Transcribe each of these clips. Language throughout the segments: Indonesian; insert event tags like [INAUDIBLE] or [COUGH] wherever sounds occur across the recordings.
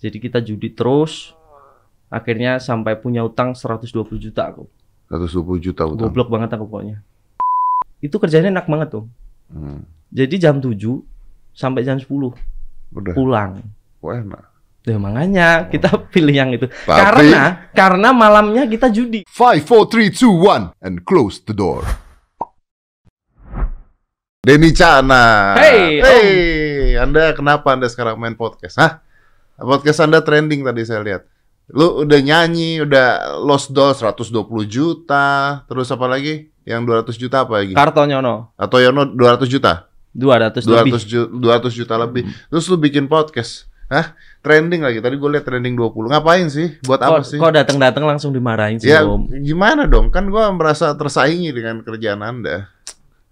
Jadi kita judi terus. Akhirnya sampai punya utang 120 juta aku. 120 juta utang. Goblok banget aku pokoknya. Itu kerjanya enak banget tuh. Hmm. Jadi jam 7 sampai jam 10 Udah. pulang. Wah, enak. Ya makanya kita [LAUGHS] pilih yang itu. Tapi- Karena karena malamnya kita judi. 5, 4, 3, 2, 1 and close the door. Denny Cana. Hey, hey, Anda kenapa Anda sekarang main podcast? Hah? Podcast Anda trending tadi saya lihat. Lu udah nyanyi, udah lost doll 120 juta, terus apa lagi? Yang 200 juta apa lagi? Kartonyono Atau Yono 200 juta? 200, 200 lebih. juta, 200 juta lebih. Terus lu bikin podcast. Hah? Trending lagi. Tadi gue liat trending 20. Ngapain sih? Buat apa Kok, sih? kok datang-datang langsung dimarahin sih, Ya, Om? gimana dong? Kan gua merasa tersaingi dengan kerjaan Anda.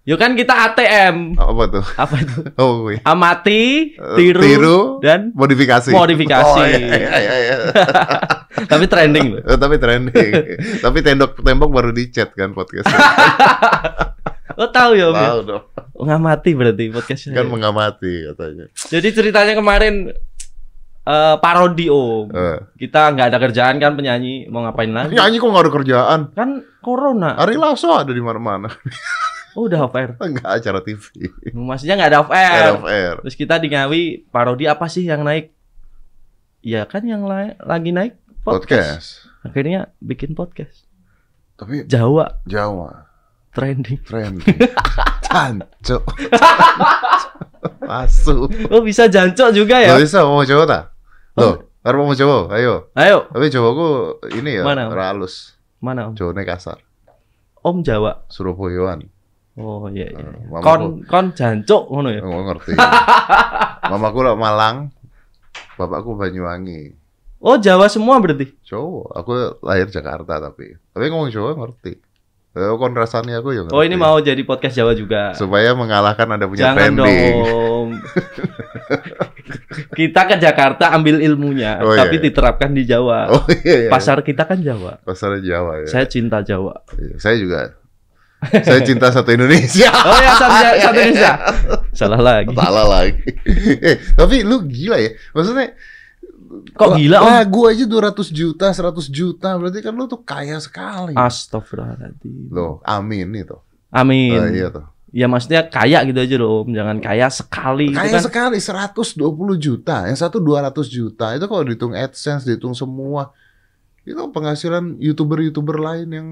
Yo kan kita ATM. Apa tuh? Apa itu? [LAUGHS] Oh, wih. Amati, Eh, tiru, tiru, dan modifikasi. Modifikasi. Oh, iya, iya, iya, iya. [LAUGHS] tapi trending loh. Eh, tapi trending. [LAUGHS] tapi tembok tembok baru dicat kan podcast. Lo tahu ya, Om? ya? Tahu dong. Oh, ngamati berarti podcastnya. Kan mengamati katanya. Jadi ceritanya kemarin eh, parodi Om. Eh. Kita nggak ada kerjaan kan penyanyi mau ngapain lagi? Nyanyi kok nggak ada kerjaan? Kan corona. Ari Lasso ada di mana-mana. Oh, udah off air. Enggak acara TV. Maksudnya nggak ada off Air air. of air. Terus kita di Ngawi parodi apa sih yang naik? Ya kan yang la- lagi naik podcast. Podcast. Akhirnya bikin podcast. Tapi Jawa Jawa trending. trending. [LAUGHS] Cancok. Masuk. [LAUGHS] Oh bisa jancok juga ya? Lo bisa mau coba tak? Lo, harus mau coba, ayo. Ayo, Tapi cobaku ini ya, Mana? halus. mana Om? Cowoknya kasar. Om Jawa. Surabayaan. Oh iya iya. Eh, mamaku- Kon kon jancok ngono ya. Nggak ngerti. Mamaku lah Malang, bapakku Banyuwangi. Oh Jawa semua berarti. Cowok, aku lahir Jakarta tapi. Tapi ngomong Jawa ngerti. Eh, kon rasanya aku ya ngerti. Oh ini mau jadi podcast Jawa juga. supaya mengalahkan Anda punya Jangan trending. dong. [LAUGHS] kita ke Jakarta ambil ilmunya, Oh, iya, tapi iya. diterapkan di Jawa. Oh iya, iya. Pasar kita kan Jawa. Pasar Jawa ya. Saya cinta Jawa. Iya, saya juga. Saya cinta satu Indonesia. [LAUGHS] Oh ya satu, satu Indonesia. Salah lagi. Salah lagi. eh, tapi lu gila ya. Maksudnya Kok la- gila, Om? Lagu aja 200 juta, 100 juta. Berarti kan lu tuh kaya sekali. Astagfirullahaladzim. Loh, amin itu. Amin. Oh, iya tuh. Ya maksudnya kaya gitu aja loh, Om. Jangan kaya sekali. gitu Kaya kan. sekali 120 juta. Yang satu 200 juta. Itu kalau dihitung AdSense, dihitung semua. Itu penghasilan YouTuber-YouTuber lain yang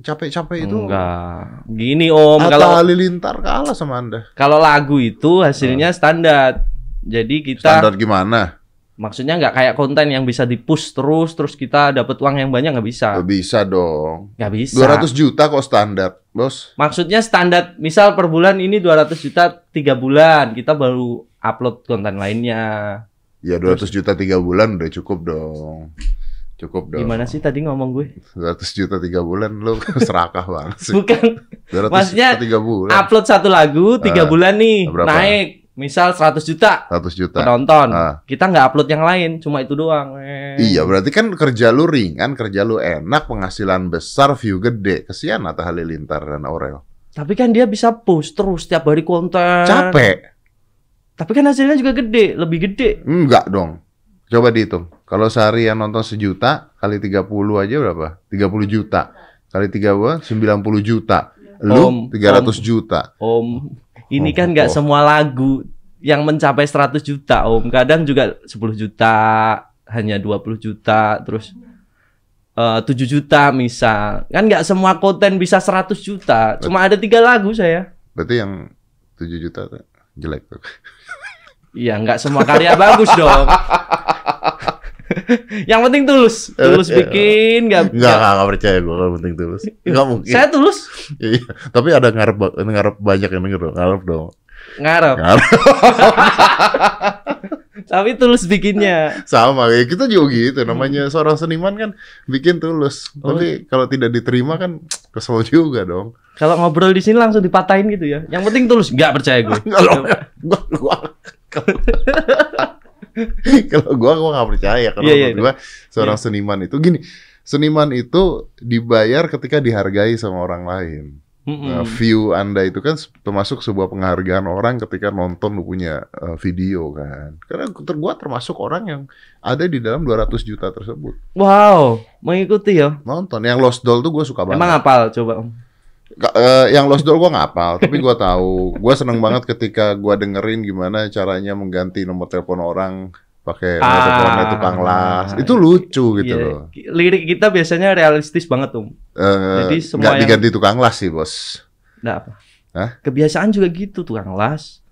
capek-capek itu. Enggak. Gini Om, Atta kalau Halilintar kalah sama Anda. kalau lagu itu hasilnya standar. Jadi kita Standar gimana? maksudnya nggak kayak konten yang bisa di-push terus terus kita dapat uang yang banyak nggak bisa. Gak bisa dong. Nggak bisa. 200 juta kok standar, bos. Maksudnya standar misal per bulan ini 200 juta tiga bulan, kita baru upload konten lainnya. Ya 200 juta tiga bulan udah cukup dong. Cukup dong. Gimana sih tadi ngomong gue? 200 juta tiga bulan lu [LAUGHS] serakah banget sih. Bukan 200 Maksudnya, juta tiga bulan. upload satu lagu tiga Ah, bulan nih berapa? naik misal 100 juta 100 juta. penonton. Ah. Kita nggak upload yang lain, cuma itu doang. Eh. Iya, berarti kan kerja lu ringan, kerja lu enak, penghasilan besar, view gede. Kesian Atta Halilintar dan Aurel. Tapi kan dia bisa post terus setiap hari konten. Capek. Tapi kan hasilnya juga gede, lebih gede. Enggak dong. Coba dihitung. Kalau sehari yang nonton sejuta, kali 30 aja berapa? 30 juta. Kali 30, 90 juta. Lu Om, 300 juta. Om, ini Oh, kan nggak semua lagu yang mencapai 100 juta, Om. Kadang juga 10 juta, hanya 20 juta, terus eh 7 juta misal. Kan nggak semua konten bisa 100 juta. Cuma ada tiga lagu saya. Berarti yang 7 juta jelek tuh. [LAUGHS] Iya, nggak semua karya bagus dong. [LAUGHS] yang penting tulus, tulus bikin, nggak. Enggak, enggak, enggak percaya gue kalau penting tulus. [LAUGHS] Enggak mungkin. Saya tulus, Iya, tapi ada ngarep ngarep banyak yang denger dong. Ngarep dong. ngarep, Ngarep [LAUGHS] tapi tulus bikinnya. sama ya kita juga gitu. Namanya seorang seniman kan bikin tulus. Oh. Tapi kalau tidak diterima kan kesel juga dong. Kalau ngobrol di sini langsung dipatahin gitu ya. Yang penting tulus, nggak percaya gue. Kalau gua gua [LAUGHS] kalau gua gua nggak percaya Iya, iya, menurut gua seorang seniman itu gini. Seniman itu dibayar ketika dihargai sama orang lain. Mm-mm. Nah, view Anda itu kan termasuk sebuah penghargaan orang ketika nonton lu punya uh, video kan. Karena ter gua termasuk orang yang ada di dalam 200 juta tersebut. Wow, mengikuti ya. Nonton yang Lost Doll tuh gue suka banget. Emang apal coba Om? Eh, yang Lost Doll gua nggak hafal, tapi gua tahu. Gua seneng banget ketika gua dengerin gimana caranya mengganti nomor telepon orang pakai nomor Ah. teleponnya tukang las. Itu lucu gitu Iya. loh. Lirik kita biasanya realistis banget Om. Eh, Jadi semua yang- diganti tukang las sih, Bos. Nggak apa. Hah? Kebiasaan juga gitu, tukang las,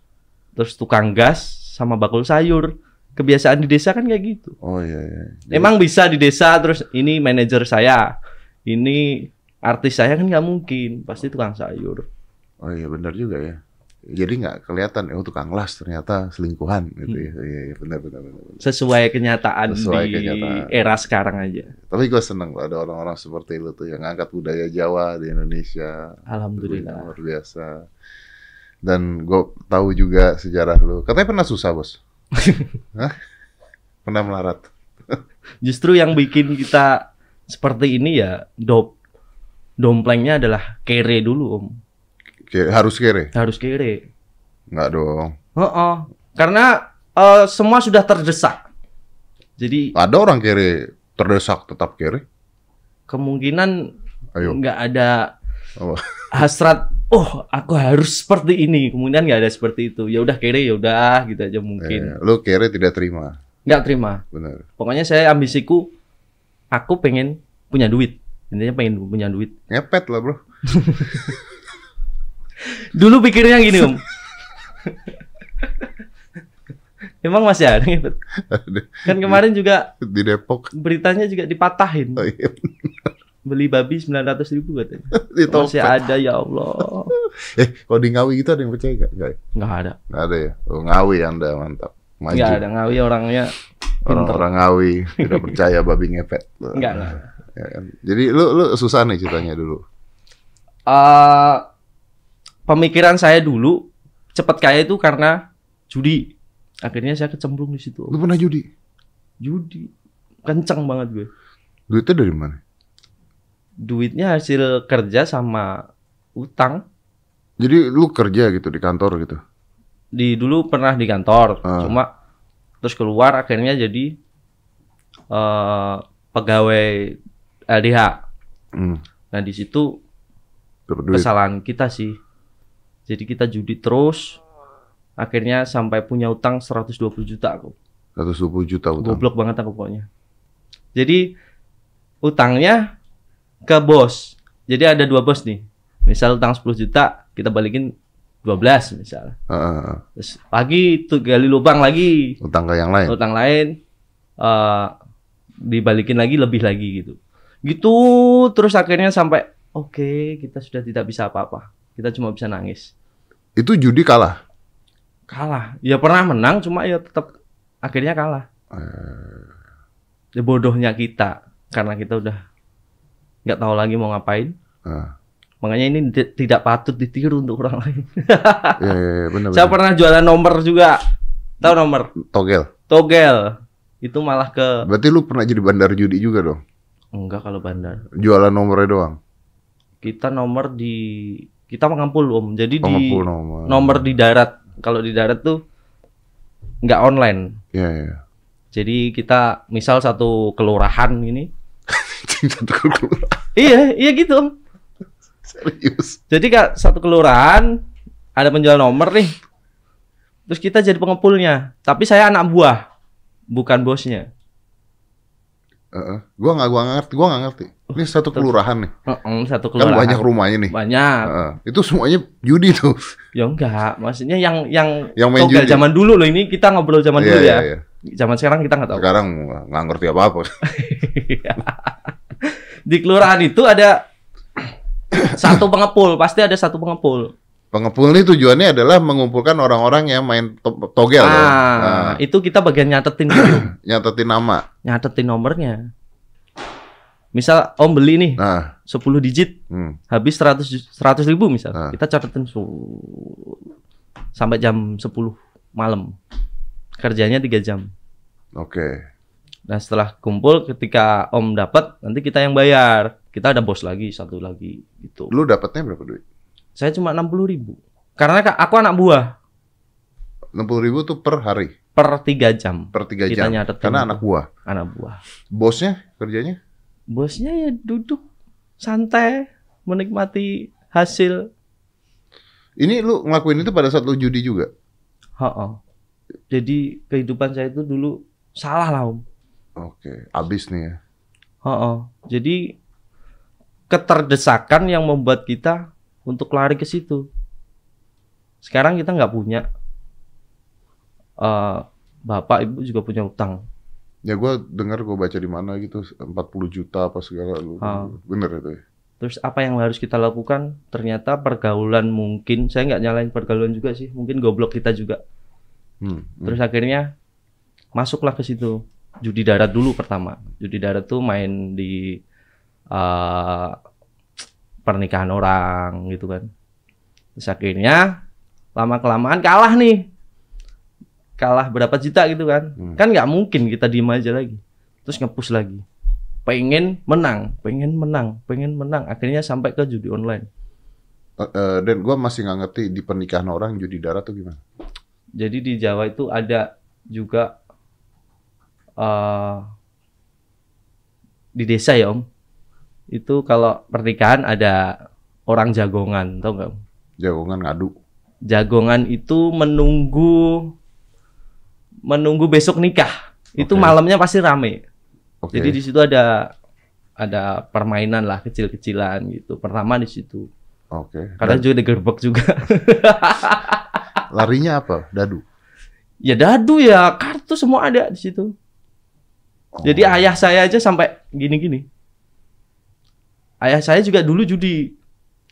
terus tukang gas sama bakul sayur. Kebiasaan di desa kan kayak gitu. Oh iya iya. Jadi- Emang bisa di desa terus ini manajer saya, ini artis saya kan nggak mungkin, pasti tukang sayur. Oh iya benar juga ya. Jadi nggak kelihatan oh tukang las ternyata selingkuhan gitu ya. Iya iya benar benar benar. Sesuai kenyataan Sesuai di kenyataan. era sekarang aja. Tapi gue seneng loh ada orang-orang seperti lu tuh yang ngangkat budaya Jawa di Indonesia. Alhamdulillah. Luar biasa. Dan gue tahu juga sejarah lu. Katanya pernah susah bos. [LAUGHS] Hah? Pernah melarat. Justru yang bikin kita seperti ini ya dop domplengnya adalah kere dulu om, Kayak harus kere? harus kere. Nggak dong. Heeh. Karena eh, semua sudah terdesak. Jadi Ada orang kere terdesak tetap kere. kemungkinan Ayo. nggak ada Oh. hasrat. Oh, aku harus seperti ini. Kemudian nggak ada seperti itu. Ya udah kere, ya udah gitu aja mungkin. Eh, lu kere tidak terima. Nggak terima. Benar. Pokoknya saya ambisiku, aku pengen punya duit. Intinya pengen punya duit. Ngepet lah bro. [LAUGHS] Dulu pikirnya gini om. [LAUGHS] Emang masih ada ngepet? Kan kemarin juga Di Depok. beritanya juga dipatahin. Oh, iya. Beli babi 900 ribu katanya. [LAUGHS] Di Masih ada ya Allah. Eh, kalau di Ngawi gitu ada yang percaya gak? Nggak, ya? Nggak ada. nggak ada ya? Oh, Ngawi Anda, mantap. Maju. Nggak ada ngawi orangnya. Orang-orang Ngawi tidak percaya babi ngepet. Nggak, nggak. Ya kan? Jadi lu lu susah nih ceritanya dulu. Eh, pemikiran saya dulu cepat kaya itu karena judi. Akhirnya saya kecemplung di situ. Lu pernah judi? Judi. Kenceng banget gue. Duitnya dari mana? Duitnya hasil kerja sama utang. Jadi lu kerja gitu di kantor gitu. Di dulu pernah di kantor, Ah. cuma terus keluar akhirnya jadi eh pegawai LDH. Hmm. Nah, di situ kesalahan kita sih. Jadi kita judi terus akhirnya sampai punya utang 120 juta aku. 120 juta utang. Goblok banget aku pokoknya. Jadi utangnya ke bos. Jadi ada dua bos nih. Misal utang 10 juta, kita balikin 12 misal. Heeh. Terus lagi tuh gali lubang lagi, utang ke yang lain. utang lain eh dibalikin lagi lebih lagi gitu. Gitu terus akhirnya sampai oke, kita sudah tidak bisa apa-apa. Kita cuma bisa nangis. Itu judi kalah. Kalah. Ya pernah menang cuma ya tetap akhirnya kalah. Ya bodohnya kita karena kita udah nggak tahu lagi mau ngapain. Ah. Makanya ini ti- tidak patut ditiru untuk orang lain. [LAUGHS] Iya iya benar Saya pernah jualan nomor juga. Tahu nomor? Togel. Togel. Itu malah ke Berarti lu pernah jadi bandar judi juga dong. Enggak kalau bandar. Jualan nomornya doang. Kita nomor di kita mengampul Om. Jadi di nomor. nomor di darat. Kalau di darat tuh nggak online. Iya iya. Jadi kita misal satu kelurahan ini. [LAUGHS] Satu kelurahan. iya, iya gitu Om. Serius. Jadi kak satu kelurahan ada penjual nomor nih. Terus kita jadi pengepulnya. Tapi saya anak buah, bukan bosnya. Heeh. Gua nggak gua nggak ngerti, gua nggak ngerti. Ini satu kelurahan nih. Heeh, satu Kan kelurahan. banyak rumahnya nih. Banyak. Heeh. Itu semuanya judi tuh. [LAUGHS] Ya enggak, maksudnya yang yang, Yang main judi. zaman dulu loh ini kita ngobrol zaman Iya, dulu iya, ya. iya. Zaman sekarang kita nggak tahu. Sekarang nggak ngerti apa-apa. [LAUGHS] Di kelurahan itu ada [COUGHS] satu pengepul, pasti ada satu pengepul. Pengepul ini tujuannya adalah mengumpulkan orang-orang yang main to- togel ah, dong. Nah, itu kita bagian nyatetin dulu, [COUGHS] nyatetin nama. nyatetin nomornya. Misal Om beli nih Nah, 10 digit, hmm. habis 100 ju- 100 ribu misal. Ah. Kita catetin su- sampai jam 10 malam. Kerjanya 3 jam. oke. Nah setelah kumpul ketika om dapat nanti kita yang bayar. Kita ada bos lagi satu lagi gitu. Lu dapatnya berapa duit? Saya cuma 60 ribu. Karena aku anak buah 60 ribu tuh per hari, per tiga jam. per tiga Kita jam. nyatetin Karena itu. anak buah. Anak buah. Bosnya kerjanya? Bosnya ya duduk santai menikmati hasil. Ini lu ngelakuin itu pada saat lu judi juga? Ha Jadi kehidupan saya itu dulu salah lah om. Oke, abis nih ya. Ha Jadi keterdesakan yang membuat kita untuk lari ke situ. Sekarang kita nggak punya. Eh, bapak ibu juga punya utang. Ya gua dengar gua baca di mana gitu 40 juta apa segala lu. Ah. Bener itu ya? Terus apa yang harus kita lakukan? Ternyata pergaulan mungkin saya nggak nyalain pergaulan juga sih. Mungkin goblok kita juga. Hmm. hmm. Terus akhirnya masuklah ke situ. Judi darat dulu pertama. Judi darat tuh main di eh, pernikahan orang gitu kan. Terus akhirnya lama kelamaan kalah nih. Kalah berapa juta gitu kan. Hmm. Kan nggak mungkin kita diem aja lagi. Terus ngepush lagi. Pengen menang, pengen menang, pengen menang. Akhirnya sampai ke judi online. Eh, eh, dan gua masih nggak ngerti di pernikahan orang judi darat tuh gimana? Jadi di Jawa itu ada juga eh di desa ya Om. Itu kalau pernikahan ada orang jagongan, tau nggak? Jagongan ngadu. Jagongan itu menunggu menunggu besok nikah. Itu Oke. malamnya pasti rame. Oke. Jadi di situ ada ada permainan lah kecil-kecilan gitu. Pertama di situ. Oke. Karena Dan juga digerbek juga. [LAUGHS] larinya apa? Dadu. ya dadu ya, kartu semua ada di situ. Oh. Jadi ayah saya aja sampai gini-gini. Ayah saya juga dulu judi.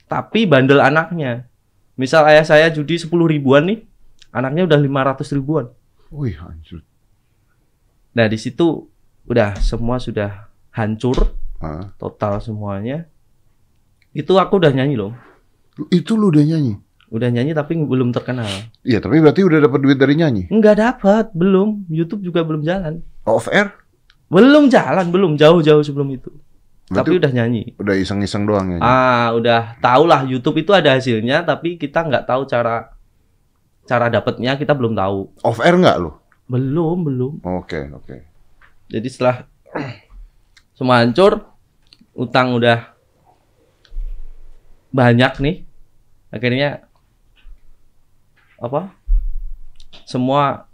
Tapi bandel anaknya. Misal ayah saya judi 10 ribuan nih, anaknya udah 500 ribuan. Wih, hancur. Nah, di situ udah semua sudah hancur Ah. total semuanya. Itu aku udah nyanyi loh. Itu lu udah nyanyi? Udah nyanyi tapi belum terkenal. Iya, tapi berarti udah dapat duit dari nyanyi. Enggak dapat, belum. YouTube juga belum jalan. Off air? Belum jalan, belum jauh-jauh sebelum itu. Berarti Tapi udah nyanyi. udah iseng-iseng doang nyanyi. Ah, udah tau lah YouTube itu ada hasilnya, tapi kita nggak tahu cara cara dapatnya kita belum tahu. Off air nggak lu? Belum, belum. Oke, oke. Jadi setelah [CLEARS THROAT] semua hancur, utang udah banyak nih. Akhirnya apa? Semua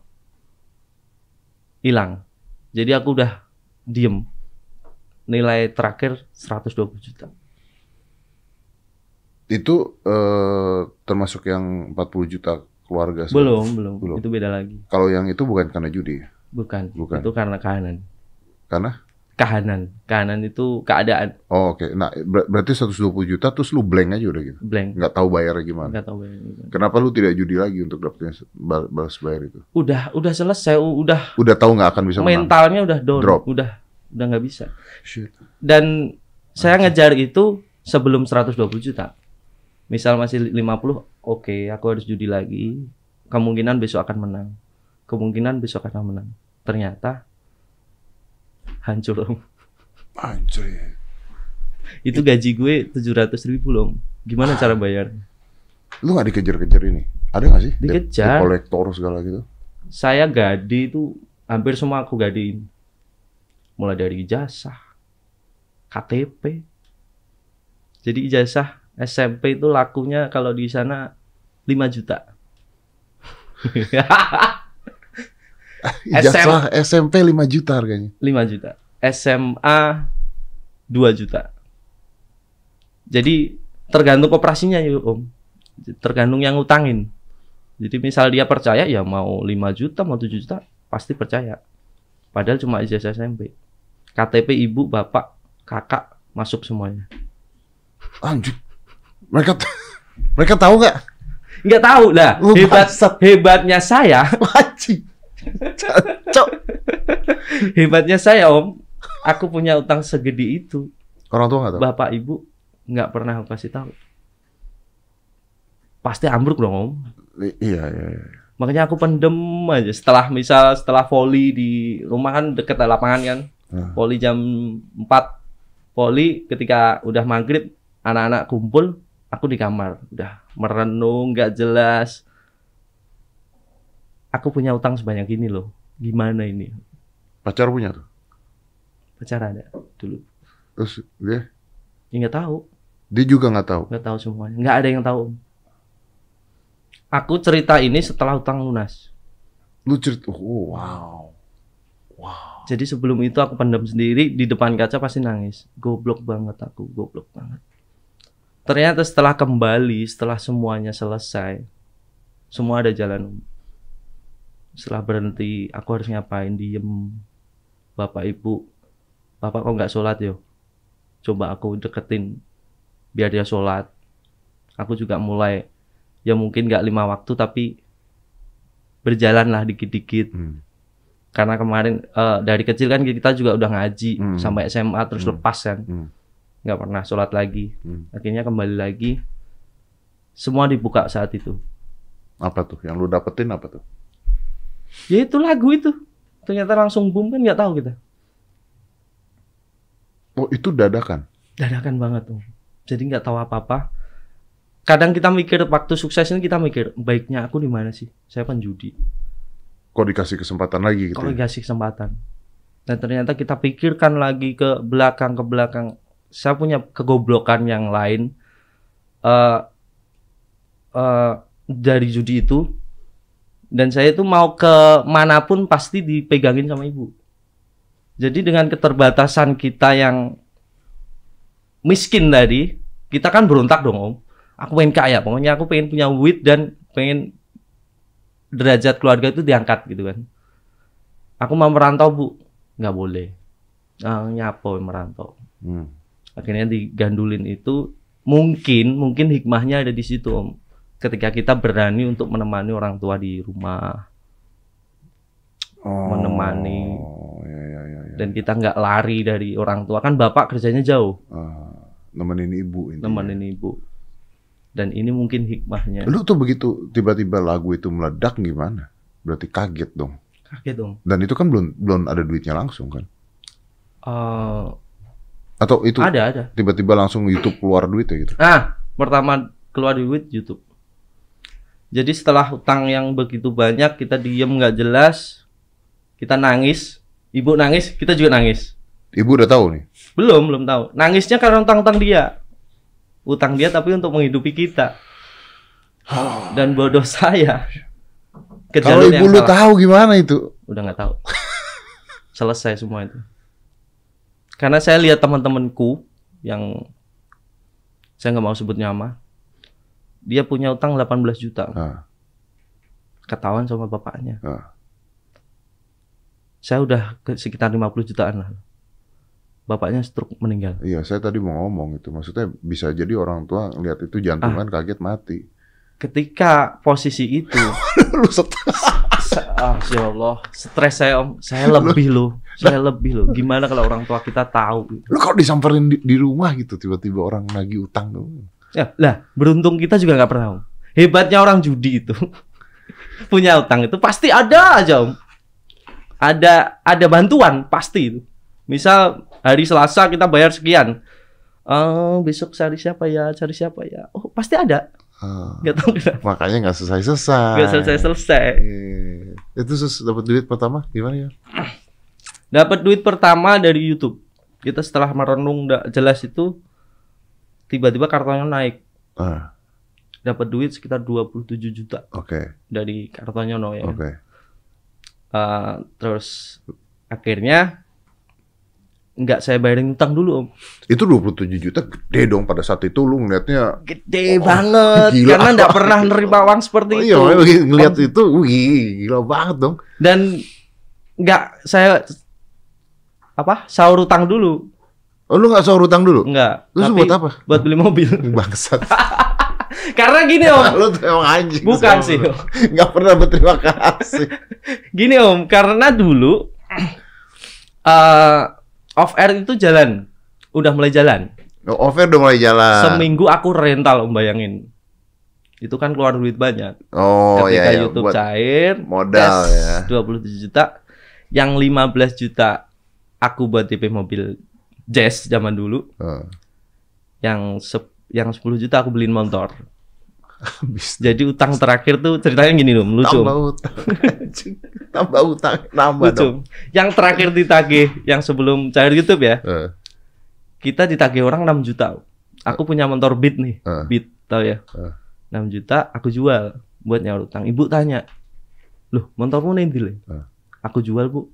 hilang. Jadi aku udah diem. Nilai terakhir 120 juta. Itu eh, termasuk yang 40 juta keluarga. Belum, belum, Belum. Itu beda lagi. Kalau yang itu bukan karena judi ya? Bukan. Bukan. Itu karena kahanan. Karena? Kahanan. Kahanan itu keadaan Oh, oke. Nah, ber- berarti 120 juta terus lu blank aja udah gitu. blank. Nggak tahu bayarnya gimana. Nggak tahu bayarnya. Kenapa lu tidak judi lagi untuk bal- balas bayar itu? Udah, udah selesai, udah Udah tahu nggak akan bisa menang. mentalnya udah down, Drop. udah udah nggak bisa. Shit. Dan saya ngejar itu sebelum 120 juta. Misal masih 50, oke, aku harus judi lagi. Kemungkinan besok akan menang. Kemungkinan besok akan menang. Ternyata hancur om. Anjir. Itu gaji gue 700 ribu loh. Gimana cara bayar? Lu nggak dikejar-kejar ini? Ada nggak sih? Dikejar. kolektor segala gitu. Saya gade itu hampir semua aku gadein. Mulai dari ijazah, KTP. Jadi ijazah SMP itu lakunya kalau di sana 5 juta. [LAUGHS] Ijazah SMP 5 juta harganya. 5 juta. SMA 2 juta. Jadi tergantung operasinya yuk Om. Tergantung yang ngutangin. Jadi misal dia percaya ya mau 5 juta mau 7 juta pasti percaya. Padahal cuma ijazah SMP. KTP ibu, bapak, kakak masuk semuanya. Anjir. Mereka [LAUGHS] mereka tahu nggak? Nggak tahu lah. Lu Hebat hebatnya saya, [LAUGHS] Anjing. Cok. hebatnya saya Om. Aku punya utang segede itu. Orang tua nggak tahu. Bapak ibu nggak pernah aku kasih tahu. Pasti ambruk dong Om. I- Iya, iya, iya. Makanya aku pendem aja. Setelah misal setelah volley di rumah kan deket lapangan kan. Hmm. Volley jam 4. Volley ketika udah maghrib anak-anak kumpul aku di kamar udah merenung nggak jelas aku punya utang sebanyak ini loh gimana ini Pacar punya tuh. pacar ada dulu Terus dia ya nggak tahu dia juga nggak tahu. nggak tahu semuanya nggak ada yang tahu. Aku cerita ini setelah utang lunas. Lu cerita, oh, wow. jadi sebelum itu aku pendam sendiri di depan kaca pasti nangis. Goblok banget aku goblok banget. Ternyata setelah kembali setelah semuanya selesai semua ada jalan. Setelah berhenti aku harus ngapain? Diem. Bapak ibu. Bapak kok nggak sholat yo? Coba aku deketin biar dia sholat. Aku juga mulai ya mungkin nggak lima waktu tapi berjalan lah dikit-dikit Hmm. karena kemarin eh, dari kecil kan kita juga udah ngaji Hmm. sampai SMA terus Hmm. lepas kan Hmm. nggak pernah sholat lagi Hmm. akhirnya kembali lagi semua dibuka saat itu Apa tuh? Yang lu dapetin apa tuh? ya itu lagu itu ternyata langsung boom kan nggak tahu kita Oh, itu dadakan. dadakan banget tuh jadi nggak tahu apa apa kadang kita mikir waktu sukses ini kita mikir baiknya aku di mana sih? Saya kan judi. Kok dikasih kesempatan lagi gitu? kalau ya? dikasih kesempatan? Dan ternyata kita pikirkan lagi ke belakang ke belakang. Saya punya kegoblokan yang lain. Eh eh, dari judi itu. Dan saya itu mau ke mana pun pasti dipegangin sama ibu. Jadi dengan keterbatasan kita yang miskin tadi kita kan berontak dong om aku pengen kaya pokoknya aku pengen punya duit dan pengen derajat keluarga itu diangkat gitu kan. Aku mau merantau bu. Nggak boleh. Ah, nyapo merantau. Hmm. akhirnya digandulin itu. Mungkin mungkin hikmahnya ada di situ om. Ketika kita berani untuk menemani orang tua di rumah. Oh, Menemani. ya, ya, ya, ya. dan kita nggak lari dari orang tua. Kan bapak kerjanya jauh. Ah, nemenin ibu intinya. nemenin ibu dan ini mungkin hikmahnya Lu tuh begitu tiba-tiba lagu itu meledak gimana? Berarti kaget dong. kaget dong Dan itu kan belum belum ada duitnya langsung kan? Eh, Atau itu ada ada tiba-tiba langsung YouTube keluar duit ya gitu? Ah, pertama keluar duit YouTube. Jadi setelah utang yang begitu banyak, kita diem nggak jelas, kita nangis, ibu nangis, kita juga nangis. Ibu udah tahu nih. Belum, belum tahu. Nangisnya karena utang-utang dia. Utang dia tapi untuk menghidupi kita. Dan bodoh saya. Ke Kalau ibu lu salah. tahu gimana itu? Udah nggak tahu. Selesai semua itu. Karena saya lihat teman-temanku yang saya nggak mau sebut nama, dia punya utang 18 juta, Ah, ketahuan sama bapaknya. ah. Saya udah sekitar 50 jutaan lah. Bapaknya stroke meninggal. Iya, saya tadi mau ngomong itu. Maksudnya bisa jadi orang tua ngeliat itu jantungan Ah. kaget mati. Ketika posisi itu, [LAUGHS] lu sa- ah, ya Allah, stres saya om, saya lebih loh, saya lebih loh. Gimana kalau orang tua kita tahu? lu kok disamperin di, di rumah gitu tiba-tiba orang lagi utang tuh. Ya, lah, beruntung kita juga nggak pernah. Om. Hebatnya orang judi itu. [LAUGHS] Punya utang itu pasti ada aja, Om. Ada ada bantuan pasti itu. Misal hari Selasa kita bayar sekian. Eh, besok cari siapa ya? Cari siapa ya? Oh, pasti ada. Ah, Nggak tahu kenapa. makanya nggak selesai-selesai. Nggak selesai-selesai. Iya. Itu sus dapat duit pertama gimana ya? Dapat duit pertama dari YouTube. Kita setelah merenung nggak jelas itu tiba-tiba kartunya naik. Ah, Dapat duit sekitar 27 juta oke, dari kartunya no ya. oke. Uh, terus akhirnya nggak saya bayarin utang dulu om Itu 27 juta gede dong pada saat itu lu ngeliatnya gede banget gila. karena nggak pernah nerima uang seperti Oh [LAUGHS] itu iya, ngeliat itu, wih, gila banget dong. dan nggak saya apa sahur utang dulu Oh, lu nggak sahur utang dulu? nggak Terus tapi buat apa? buat beli mobil [LAUGHS] Bangsat. [LAUGHS] karena gini om lu tuh emang anjing. bukan sih om. Nggak pernah berterima kasih. gini om karena dulu uh, [CLEARS THROAT] off air itu jalan udah mulai jalan Oh, Over udah mulai jalan. seminggu aku rental om bayangin itu kan keluar duit banyak Oh ketika iya, iya. YouTube buat cair modal ya. 27 juta yang 15 juta aku buat DP mobil Jazz zaman dulu Oh, yang sep- yang 10 juta aku beliin motor. Habis Jadi utang terakhir tuh ceritanya gini loh, lucu. tambah utang. [LAUGHS] Tambah utang, nambah Lucu. dong. Yang terakhir ditagih yang sebelum cair YouTube ya, Eh, kita ditagih orang 6 juta. Aku punya motor Beat nih, eh. Beat tau ya. Eh. 6 juta aku jual buat nyaur utang. Ibu tanya, "Loh, motormu nih Dil?" Eh. Aku jual, Bu.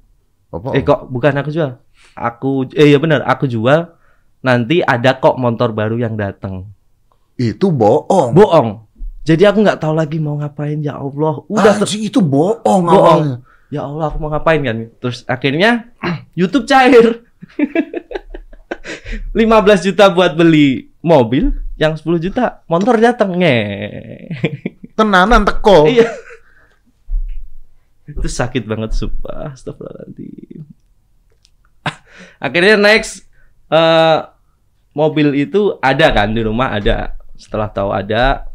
Apa? Eh kok bukan aku jual? Aku eh iya benar, aku jual. Nanti ada kok motor baru yang datang. Itu bohong. Bohong. Jadi aku nggak tahu lagi mau ngapain ya Allah. Udah ter- Anjing, itu bohong Bohong. awalnya. ya Allah aku mau ngapain kan? Terus akhirnya [CLEARS THROAT] YouTube cair. [LAUGHS] 15 juta buat beli mobil, yang 10 juta motor datang nge. [LAUGHS] Tenanan teko. Iya. [LAUGHS] Itu sakit banget sumpah. Astagfirullahaladzim. Akhirnya next eh, mobil itu ada kan di rumah ada. Setelah tahu ada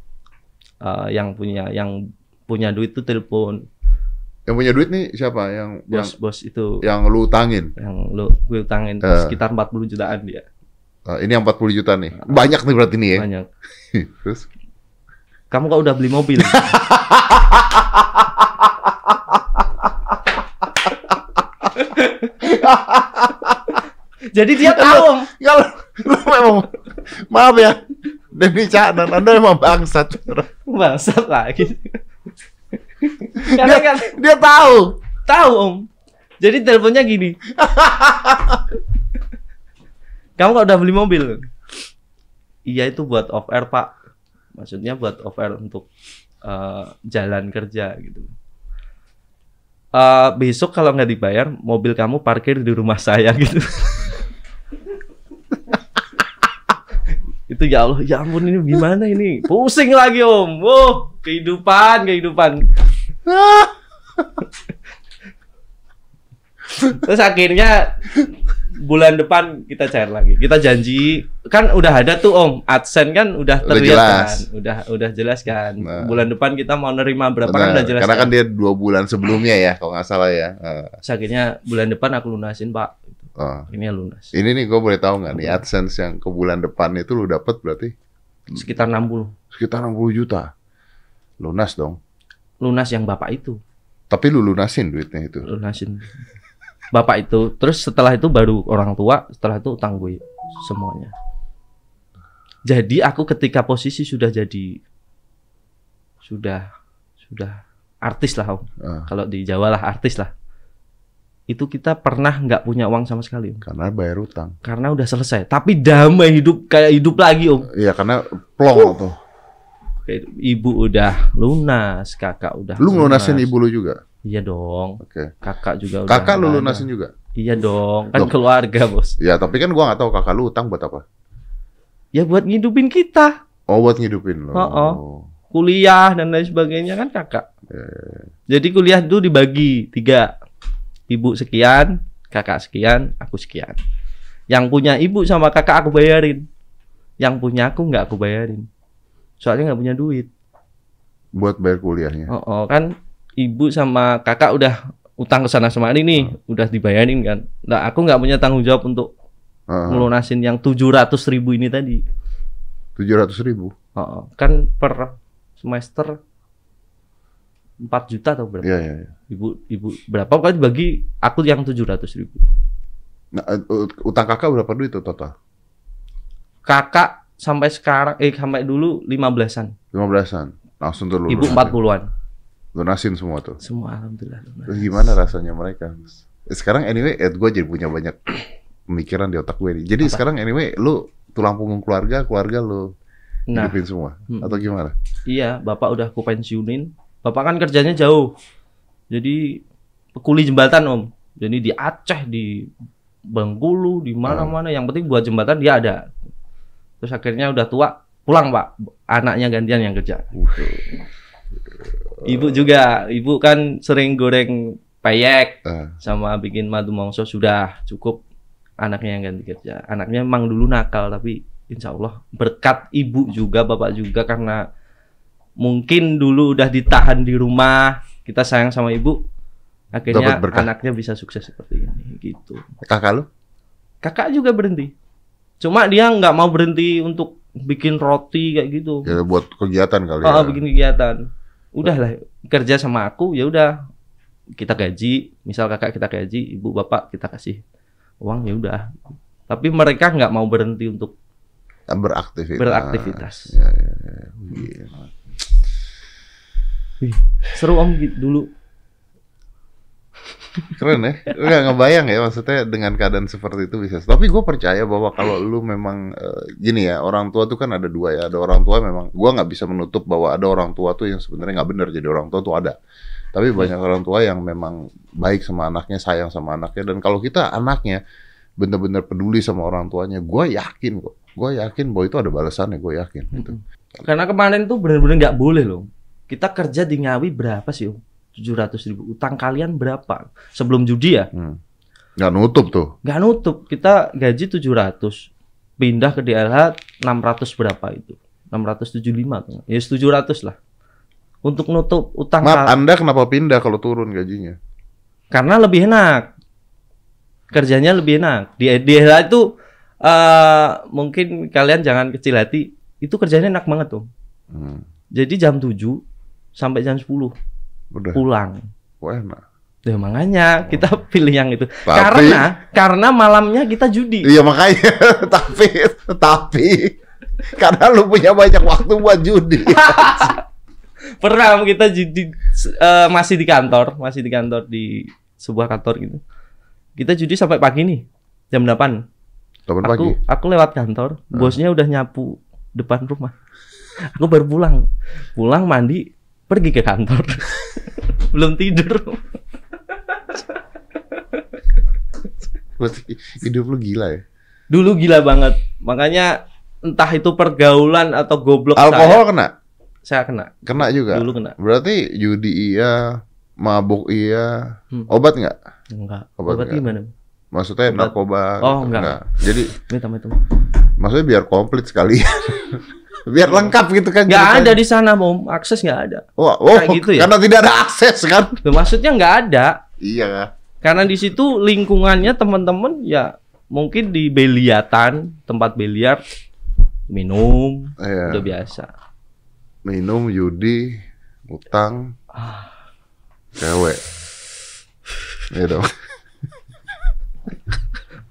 eh, yang punya yang punya duit itu telepon Yang punya duit nih siapa? Yang yang bos-bos itu yang lu utangin. yang lo gue utangin Eh. sekitar 40 jutaan dia. Ah, ini yang 40 juta nih. Banyak nih berarti nih ya. Banyak. [LAUGHS] Terus Kamu kok udah beli mobil? [LAUGHS] Jadi dia tahu. Kalau lu memang maaf ya. Demi Caknan, Anda memang bangsat. Bangsat lagi. [LAUGHS] Karena Dia, kan dia tahu. tahu om. Jadi teleponnya gini. [LAUGHS] Kamu kok udah beli mobil? Iya itu buat off air pak. Maksudnya buat off air untuk eh, jalan kerja gitu. Eh, besok kalau nggak dibayar, mobil kamu parkir di rumah saya gitu. [LAUGHS] itu ya Allah, ya ampun ini gimana ini? Pusing lagi om. Wow, kehidupan, kehidupan. Terus akhirnya bulan depan kita cair lagi. Kita janji kan udah ada tuh Om. AdSense kan udah Udah terlihat jelas. kan. Udah udah jelas kan. Nah. Bulan depan kita mau nerima berapa kan Benar, udah jelas. Karena kan kan. dia dua bulan sebelumnya ya, kalau nggak salah ya. Ah, Terus akhirnya bulan depan aku lunasin, Pak. Ah. Ini lunas. Ini nih gue boleh tahu nggak nih AdSense yang ke bulan depan itu lu dapat berarti Sekitar 60 sekitar 60 juta. Lunas dong. lunas yang Bapak itu. Tapi lu lunasin duitnya itu. Lunasin. Bapak itu. Terus setelah itu baru orang tua, setelah itu utang gue semuanya. Jadi aku ketika posisi sudah jadi sudah sudah artis lah Om. Ah, kalau di Jawa lah artis lah itu kita pernah nggak punya uang sama sekali Om. karena bayar utang. karena udah selesai tapi damai hidup kayak hidup lagi om Iya, karena plong tuh. Kayak ibu udah lunas kakak udah Lu ngelunasin lunas. ibu lu juga. iya dong Oke. kakak juga udah Kakak lu nggak ada. lunasin juga. iya dong kan Loh. keluarga bos Ya, tapi kan gua nggak tahu kakak lu utang buat apa. ya buat ngidupin kita Oh, buat ngidupin lo. Oh, kuliah dan lain sebagainya kan kakak Iya, jadi kuliah itu dibagi tiga ibu sekian kakak sekian aku sekian yang punya ibu sama kakak aku bayarin yang punya aku nggak aku bayarin soalnya nggak punya duit Buat bayar kuliahnya. oh, oh, kan ibu sama kakak udah utang ke sana kemari nih udah dibayarin kan nah aku nggak punya tanggung jawab untuk Heeh. ngelunasin yang 700 ribu ini tadi Tujuh ratus ribu. oh, oh. kan per semester 4 juta atau berapa Iya, iya. iya. Ibu ibu berapa kali bagi aku yang 700 ribu Nah, eh, utang kakak berapa duit tuh total? kakak sampai sekarang eh sampai dulu 15-an Lima belasan. Langsung tuh lu ibu lunasin. 40-an Lunasin semua tuh. semua alhamdulillah lunas. Terus gimana rasanya mereka? Eh, Sekarang anyway, eh, gue jadi punya banyak [CLEARS THROAT] pemikiran di otak gue nih. Jadi Apa? sekarang anyway, lu tulang punggung keluarga, keluarga lu nah hidupin semua. Hmm. Atau gimana? iya bapak udah aku pensiunin bapak kan kerjanya jauh jadi kuli jembatan om. Jadi di Aceh di Bengkulu di mana-mana. Yang penting buat jembatan dia ada. Terus akhirnya udah tua pulang pak. Anaknya gantian yang kerja. Ibu juga. Ibu kan sering goreng peyek Eh, sama bikin madu mongso. Sudah cukup anaknya yang ganti kerja. Anaknya emang dulu nakal tapi insya Allah berkat ibu juga bapak juga. Karena mungkin dulu udah ditahan di rumah kita sayang sama ibu akhirnya anaknya bisa sukses seperti ini gitu kakak lu? kakak juga berhenti cuma dia nggak mau berhenti untuk bikin roti kayak gitu. Ya buat kegiatan kali Oh, ya. bikin kegiatan. Udahlah kerja sama aku ya udah kita gaji, misal kakak kita gaji, ibu bapak kita kasih uang ya udah. Tapi mereka nggak mau berhenti untuk Beraktivitas. beraktivitas. Ya, ya, ya. Seru om gitu dulu. Keren ya. Enggak ngebayang ya maksudnya dengan keadaan seperti itu bisa. Tapi gue percaya bahwa kalau lu memang eh, gini ya, orang tua tuh kan ada dua ya. Ada orang tua memang gua nggak bisa menutup bahwa ada orang tua tuh yang sebenarnya nggak benar jadi orang tua tuh ada. Tapi banyak orang tua yang memang baik sama anaknya, sayang sama anaknya dan kalau kita anaknya benar-benar peduli sama orang tuanya, gue yakin kok. Gue yakin bahwa itu ada balasannya, gue yakin gitu. Karena kemarin tuh bener-bener nggak boleh loh. Kita kerja di Ngawi berapa sih om? 700 ribu. Utang kalian berapa? Sebelum judi ya? Hmm. Nggak nutup tuh. Nggak nutup. Kita gaji 700. Pindah ke DLH 600 berapa itu? 675 tuh. Ya 700 lah. Untuk nutup utang Maaf, Anda kenapa pindah kalau turun gajinya? karena lebih enak. Kerjanya lebih enak. Di DLH itu eh mungkin kalian jangan kecil hati. Itu kerjanya enak banget tuh. Hmm. Jadi jam 7 sampai jam 10 Udah, pulang. wah enak. Ya makanya kita pilih yang itu. Tapi- Karena karena malamnya kita judi. Iya makanya, [LAUGHS] tapi tapi karena lu punya banyak waktu buat judi. [LAUGHS] Pernah kita judi eh, masih di kantor, masih di kantor di sebuah kantor gitu. Kita judi sampai pagi nih. Jam 8. Kapan Aku pagi? aku lewat kantor, bosnya udah nyapu depan rumah. Aku baru pulang. Pulang mandi, pergi ke kantor. [LAUGHS] Belum tidur. Hidup lu gila ya. Dulu gila banget. Makanya entah itu pergaulan atau goblok Alkohol kena? saya, saya kena. Kena juga. Dulu kena. Berarti judi iya, mabuk iya, Hmm. obat nggak? Enggak. Obat Obat enggak? gimana? Maksudnya Obat. narkoba? Oh, gitu, enggak. Jadi Minta itu. maksudnya biar komplit sekali. [LAUGHS] biar lengkap gitu kan. Nggak ada di sana, Om. Akses nggak ada. Wah, oh, Kayak gitu ya? karena tidak ada akses kan? Loh, maksudnya nggak ada. Iya. Karena di situ lingkungannya teman-teman ya mungkin di beliatan, tempat biliar minum Iya. udah biasa. Minum, judi, utang, Ah. cewek. Iya dong.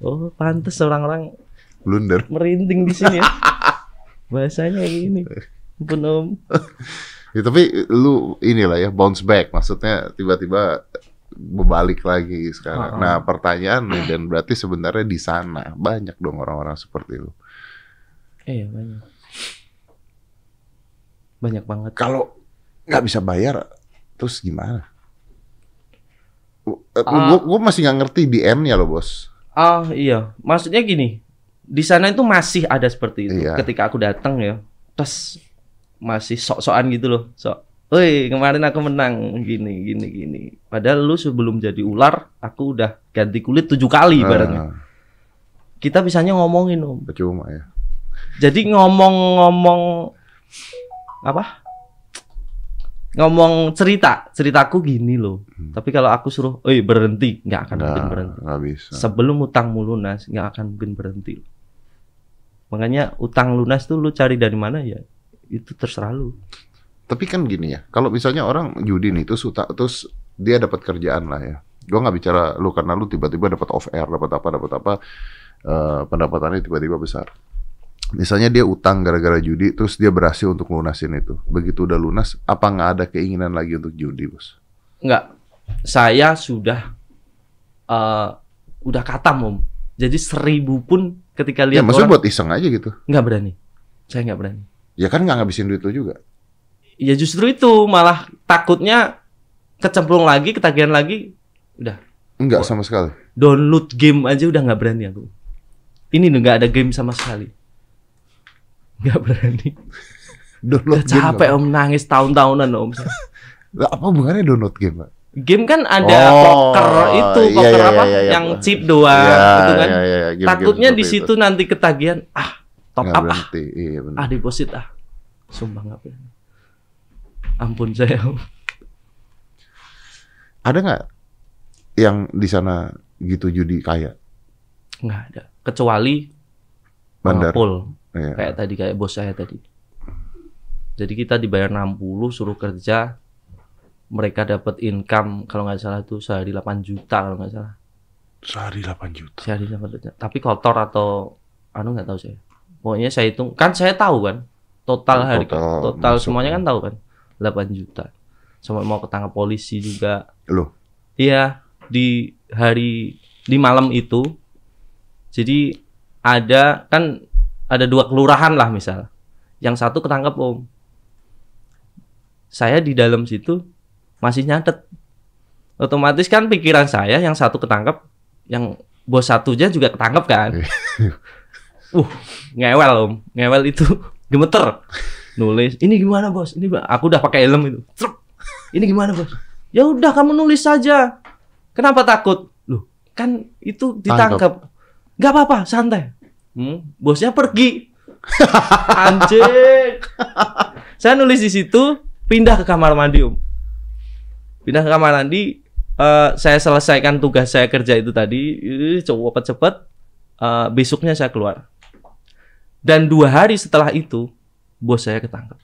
Oh, pantas orang-orang Blunder. merinding di sini ya. [LAUGHS] Bahasanya gini. Ampun, Om. [LAUGHS] Ya, tapi lu inilah ya bounce back, maksudnya tiba-tiba berbalik lagi sekarang. Ha-ha. Nah pertanyaan nih dan berarti sebenarnya di sana banyak dong orang-orang seperti lu. Eh, banyak. Banyak banget. Kalau nggak bisa bayar, terus gimana? Gue Ah. gua masih nggak ngerti di N-nya loh bos. Ah, iya. Maksudnya gini. Di sana itu masih ada seperti itu. Iya. Ketika aku datang ya, terus masih sok-sokan gitu loh. Sok. Woi, kemarin aku menang gini gini gini. Padahal lu sebelum jadi ular, aku udah ganti kulit tujuh kali ibaratnya. Nah, Kita bisanya ngomongin, Om. percuma ya. Jadi ngomong-ngomong apa? Ngomong cerita, ceritaku gini loh. Hmm. Tapi kalau aku suruh, "Oi, berhenti." nggak akan mungkin Nggak, berhenti. bisa. Sebelum utangmu lunas, nggak akan mungkin berhenti. Makanya utang lunas tuh lu cari dari mana ya? Itu terserah lu. Tapi kan gini ya, kalau misalnya orang judi nih terus uta- terus dia dapat kerjaan lah ya. Gua nggak bicara lu karena lu tiba-tiba dapat off air, dapat apa, dapat apa, eh, pendapatannya tiba-tiba besar. Misalnya dia utang gara-gara judi, terus dia berhasil untuk lunasin itu. Begitu udah lunas, apa nggak ada keinginan lagi untuk judi, bos? Nggak. Saya sudah eh udah katam, Om. Jadi seribu pun ketika Ya, lihat maksudnya orang buat iseng aja gitu. nggak berani. Saya nggak berani. Ya kan nggak ngabisin duit lu juga. Ya justru itu malah takutnya kecemplung lagi, ketagihan lagi, udah Enggak sama sekali. download game aja udah nggak berani aku. Ini nggak ada game sama sekali. Nggak berani. [LAUGHS] Download Udah game. capek om nangis tahun-tahunan om. [LAUGHS] Apa hubungannya download game, Pak? Game kan ada Oh, poker itu, iya, poker iya, apa iya, iya. yang chip doang Iya, gitu kan. iya, iya, game-game Takutnya di seperti situ nanti ketagihan, ah top Nggak up ah, berhenti. Iya, benar. ah deposit ah. Sumpah nggak berani. Ampun saya. Ada nggak yang di sana gitu judi kaya? Nggak ada. Kecuali Bandar. pool. Iya. Kayak tadi kayak bos saya tadi. Jadi kita dibayar 60 suruh kerja mereka dapat income kalau nggak salah tuh sehari 8 juta kalau nggak salah. Sehari 8 juta. Sehari 8 juta. Tapi kotor atau anu nggak tahu saya. Pokoknya saya hitung kan saya tahu kan total hari Total total, masuk. semuanya kan tahu kan 8 juta. Sampai mau ketangkap polisi juga. Loh, Iya, di hari di malam itu jadi ada kan ada dua kelurahan lah misal. Yang satu ketangkep Om. Saya di dalam situ masih nyatet. Otomatis kan pikiran saya yang satu ketangkep, yang bos satunya juga ketangkep kan. [LAUGHS] uh, ngewel Om. Ngewel itu [LAUGHS] gemeter. Nulis, ini gimana bos? Ini Bang." aku udah pakai helm itu. Truk. Ini gimana bos? Ya udah kamu nulis saja. Kenapa takut? Loh, kan itu ditangkap. Gak apa-apa, santai. Hmm, bosnya pergi. [LAUGHS] Anjing. Saya nulis di situ, pindah ke kamar mandi, Om. Pindah ke kamar mandi, eh, saya selesaikan tugas saya kerja itu tadi, coba cepet-cepet. eh, besoknya saya keluar. Dan dua hari setelah itu, bos saya ketangkep.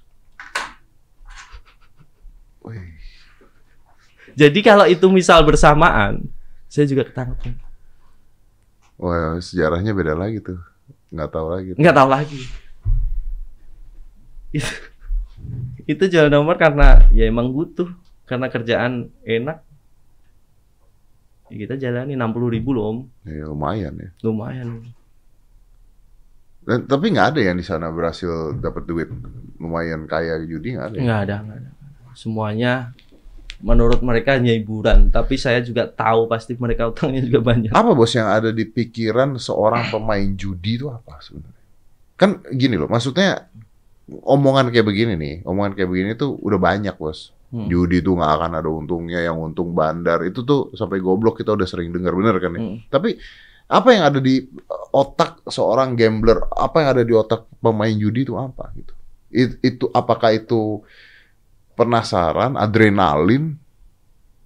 Jadi kalau itu misal bersamaan, saya juga ketangkep. Wah, sejarahnya beda lagi tuh. Nggak tahu lagi. nggak tahu lagi itu itu jual nomor karena ya emang butuh karena kerjaan enak ya kita jalani 60.000 ribu loh om Ya, lumayan ya. lumayan Dan, tapi nggak ada yang di sana berhasil dapat duit lumayan kaya judi nggak ada. ya? nggak ada nggak ada semuanya menurut mereka hanya hiburan tapi saya juga tahu pasti mereka utangnya juga banyak Apa bos yang ada di pikiran seorang pemain judi itu apa sebenarnya? Kan gini loh, maksudnya omongan kayak begini nih, omongan kayak begini tuh udah banyak bos. Hmm. Judi tuh nggak akan ada untungnya, yang untung bandar itu tuh sampai goblok kita udah sering dengar bener kan ya. Hmm. Tapi apa yang ada di otak seorang gambler, apa yang ada di otak pemain judi itu apa gitu? It- itu apakah itu penasaran, adrenalin,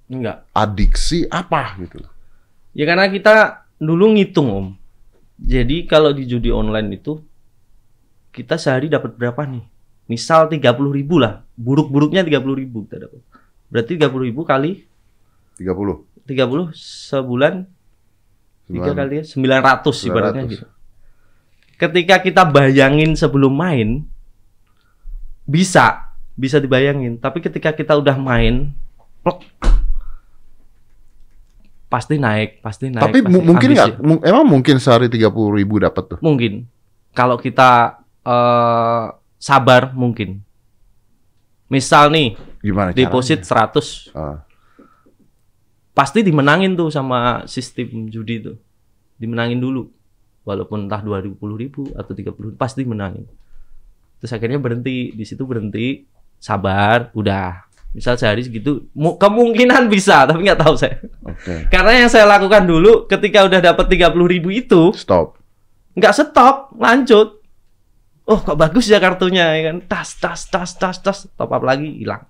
enggak adiksi, apa gitu? Ya karena kita dulu ngitung om. Jadi kalau di judi online itu kita sehari dapat berapa nih? Misal 30.000 ribu lah. Buruk-buruknya 30.000 ribu kita dapat. Berarti 30.000 ribu kali 30. 30 sebulan tiga kali ya 900 ibaratnya 900. gitu. Ketika kita bayangin sebelum main bisa bisa dibayangin, tapi ketika kita udah main plek, pasti naik, pasti naik. Tapi pasti mu- mungkin nggak? Emang mungkin sehari 30 ribu dapat tuh? Mungkin. Kalau kita eh, sabar mungkin. Misal nih, Gimana deposit caranya? 100, Ah, pasti dimenangin tuh sama sistem judi itu. Dimenangin dulu. Walaupun entah 20 ribu atau 30 ribu, pasti dimenangin. Terus akhirnya berhenti, di situ berhenti, sabar, udah. Misal sehari segitu, mu- kemungkinan bisa, [LAUGHS] tapi nggak tahu saya. Oke. Karena yang saya lakukan dulu, ketika udah dapat 30 ribu itu, Stop. nggak stop lanjut oh kok bagus ya kartunya ya kan? Tas tas tas tas tas. Top up lagi hilang.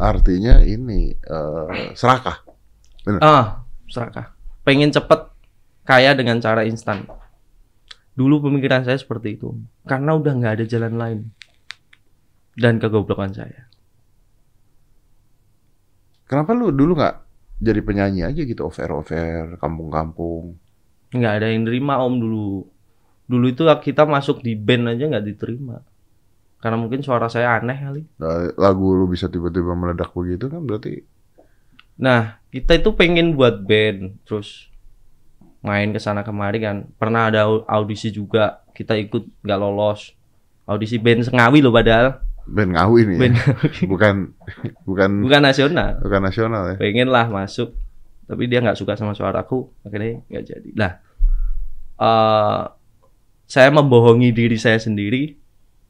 Artinya ini eh, serakah. ah serakah. Pengen cepet kaya dengan cara instan. Dulu pemikiran saya seperti itu. Karena udah nggak ada jalan lain. Dan kegoblokan saya. Kenapa lu dulu nggak jadi penyanyi aja gitu over-over kampung-kampung? nggak ada yang nerima om dulu dulu itu kita masuk di band aja nggak diterima karena mungkin suara saya aneh kali Nah, Lagu lu bisa tiba-tiba meledak begitu kan berarti Nah, kita itu pengen buat band, terus main ke sana kemari kan. Pernah ada au- audisi juga, kita ikut nggak lolos. Audisi band Sengawi loh padahal. Band ngawi nih. ya? Bukan bukan bukan nasional. bukan nasional ya. Pengen lah masuk, tapi dia nggak suka sama suaraku, akhirnya nggak jadi. Lah, eh saya membohongi diri saya sendiri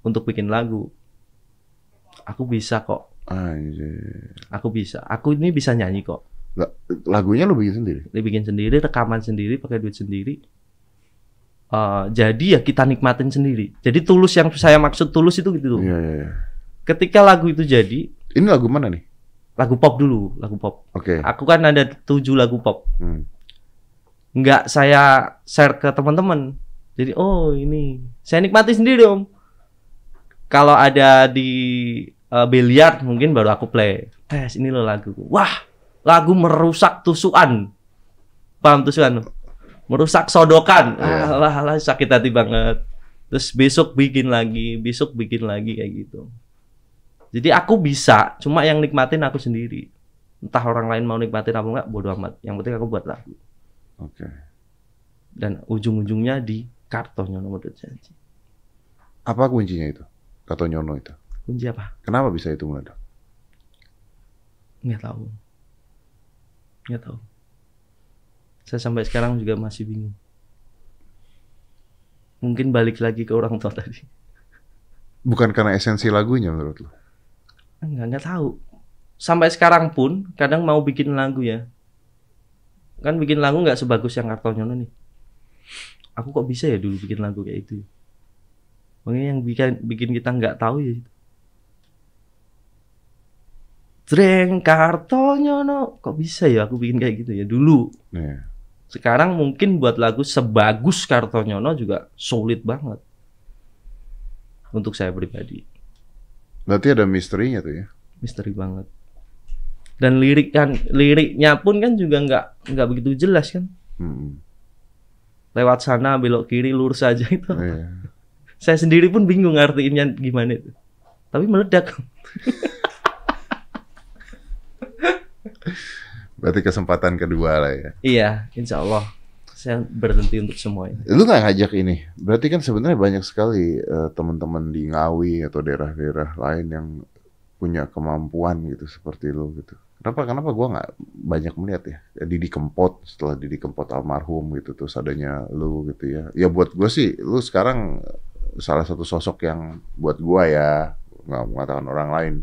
untuk bikin lagu. Aku bisa kok, Anjir. aku bisa. Aku ini bisa nyanyi kok. Lagunya lu bikin sendiri. dibikin sendiri, rekaman sendiri, pakai duit sendiri. Eh, jadi ya kita nikmatin sendiri. Jadi tulus yang saya maksud tulus itu gitu. Iya iya iya. Ketika lagu itu jadi, Ini lagu mana nih? lagu pop dulu, lagu pop. Oke. Aku kan ada tujuh lagu pop. Hmm. Nggak saya share ke teman-teman. Jadi oh ini saya nikmati sendiri om. Kalau ada di uh, biliar mungkin baru aku play. Tes ini loh lagu. Wah lagu merusak tusukan. Paham tusukan? Merusak sodokan. Iya. Alah, alah sakit hati banget. Terus besok bikin lagi, besok bikin lagi kayak gitu. Jadi aku bisa, cuma yang nikmatin aku sendiri. Entah orang lain mau nikmatin apa enggak, bodo amat. Yang penting aku buat lagu. Oke. Dan ujung-ujungnya di kartonnya nomor janji. Apa kuncinya itu? Kata Nyono itu. Kunci apa? Kenapa bisa itu meledak? Nggak tahu. Nggak tahu. Saya sampai sekarang juga masih bingung. Mungkin balik lagi ke orang tua tadi. Bukan karena esensi lagunya menurut lo? Enggak, nggak tahu. Sampai sekarang pun kadang mau bikin lagu ya. Kan bikin lagu nggak sebagus yang Kartonyono nih. Aku kok bisa ya dulu bikin lagu kayak itu. Makanya yang bikin bikin kita nggak tahu ya. itu. Dreng Kartonyono kok bisa ya aku bikin kayak gitu ya dulu. Iya. Sekarang mungkin buat lagu sebagus Kartonyono juga sulit banget. Untuk saya pribadi. Berarti ada misterinya tuh ya? misteri banget dan lirik kan liriknya pun kan juga nggak nggak begitu jelas kan Hmm. lewat sana belok kiri lurus aja itu Iya. [LAUGHS] saya sendiri pun bingung artinya gimana itu tapi meledak [LAUGHS] Berarti kesempatan kedua lah ya. iya insya Allah saya berhenti untuk semuanya Lu nggak ngajak ini? Berarti kan sebenarnya banyak sekali eh, teman-teman di Ngawi atau daerah-daerah lain yang punya kemampuan gitu seperti lu gitu. Kenapa kenapa gua nggak banyak melihat ya? Ya, Didi Kempot setelah Didi Kempot almarhum gitu terus adanya lu gitu ya. Ya buat gua sih lu sekarang salah satu sosok yang buat gua ya nggak mengatakan orang lain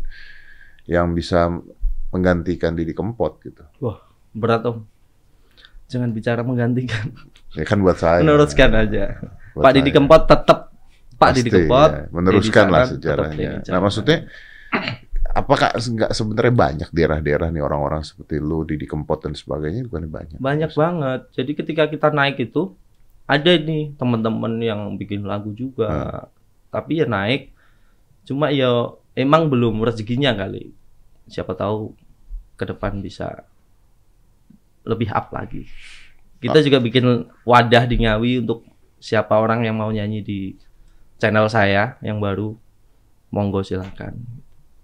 yang bisa menggantikan Didi Kempot gitu. berat om jangan bicara menggantikan Ya kan buat saya. meneruskan aja Buat Pak Didi. Kempot tetap Pak Didi Kempot ya. meneruskan lah sejarahnya. Dedi Nah maksudnya apakah nggak sebenarnya banyak daerah-daerah nih orang-orang seperti lu Didi Kempot dan sebagainya bukan banyak? Banyak banget. Jadi ketika kita naik itu ada nih teman-teman yang bikin lagu juga. Hmm. Tapi ya naik. Cuma ya emang belum rezekinya kali. Siapa tahu ke depan bisa lebih up lagi. Kita juga bikin wadah di Ngawi untuk siapa orang yang mau nyanyi di channel saya yang baru. Monggo silakan.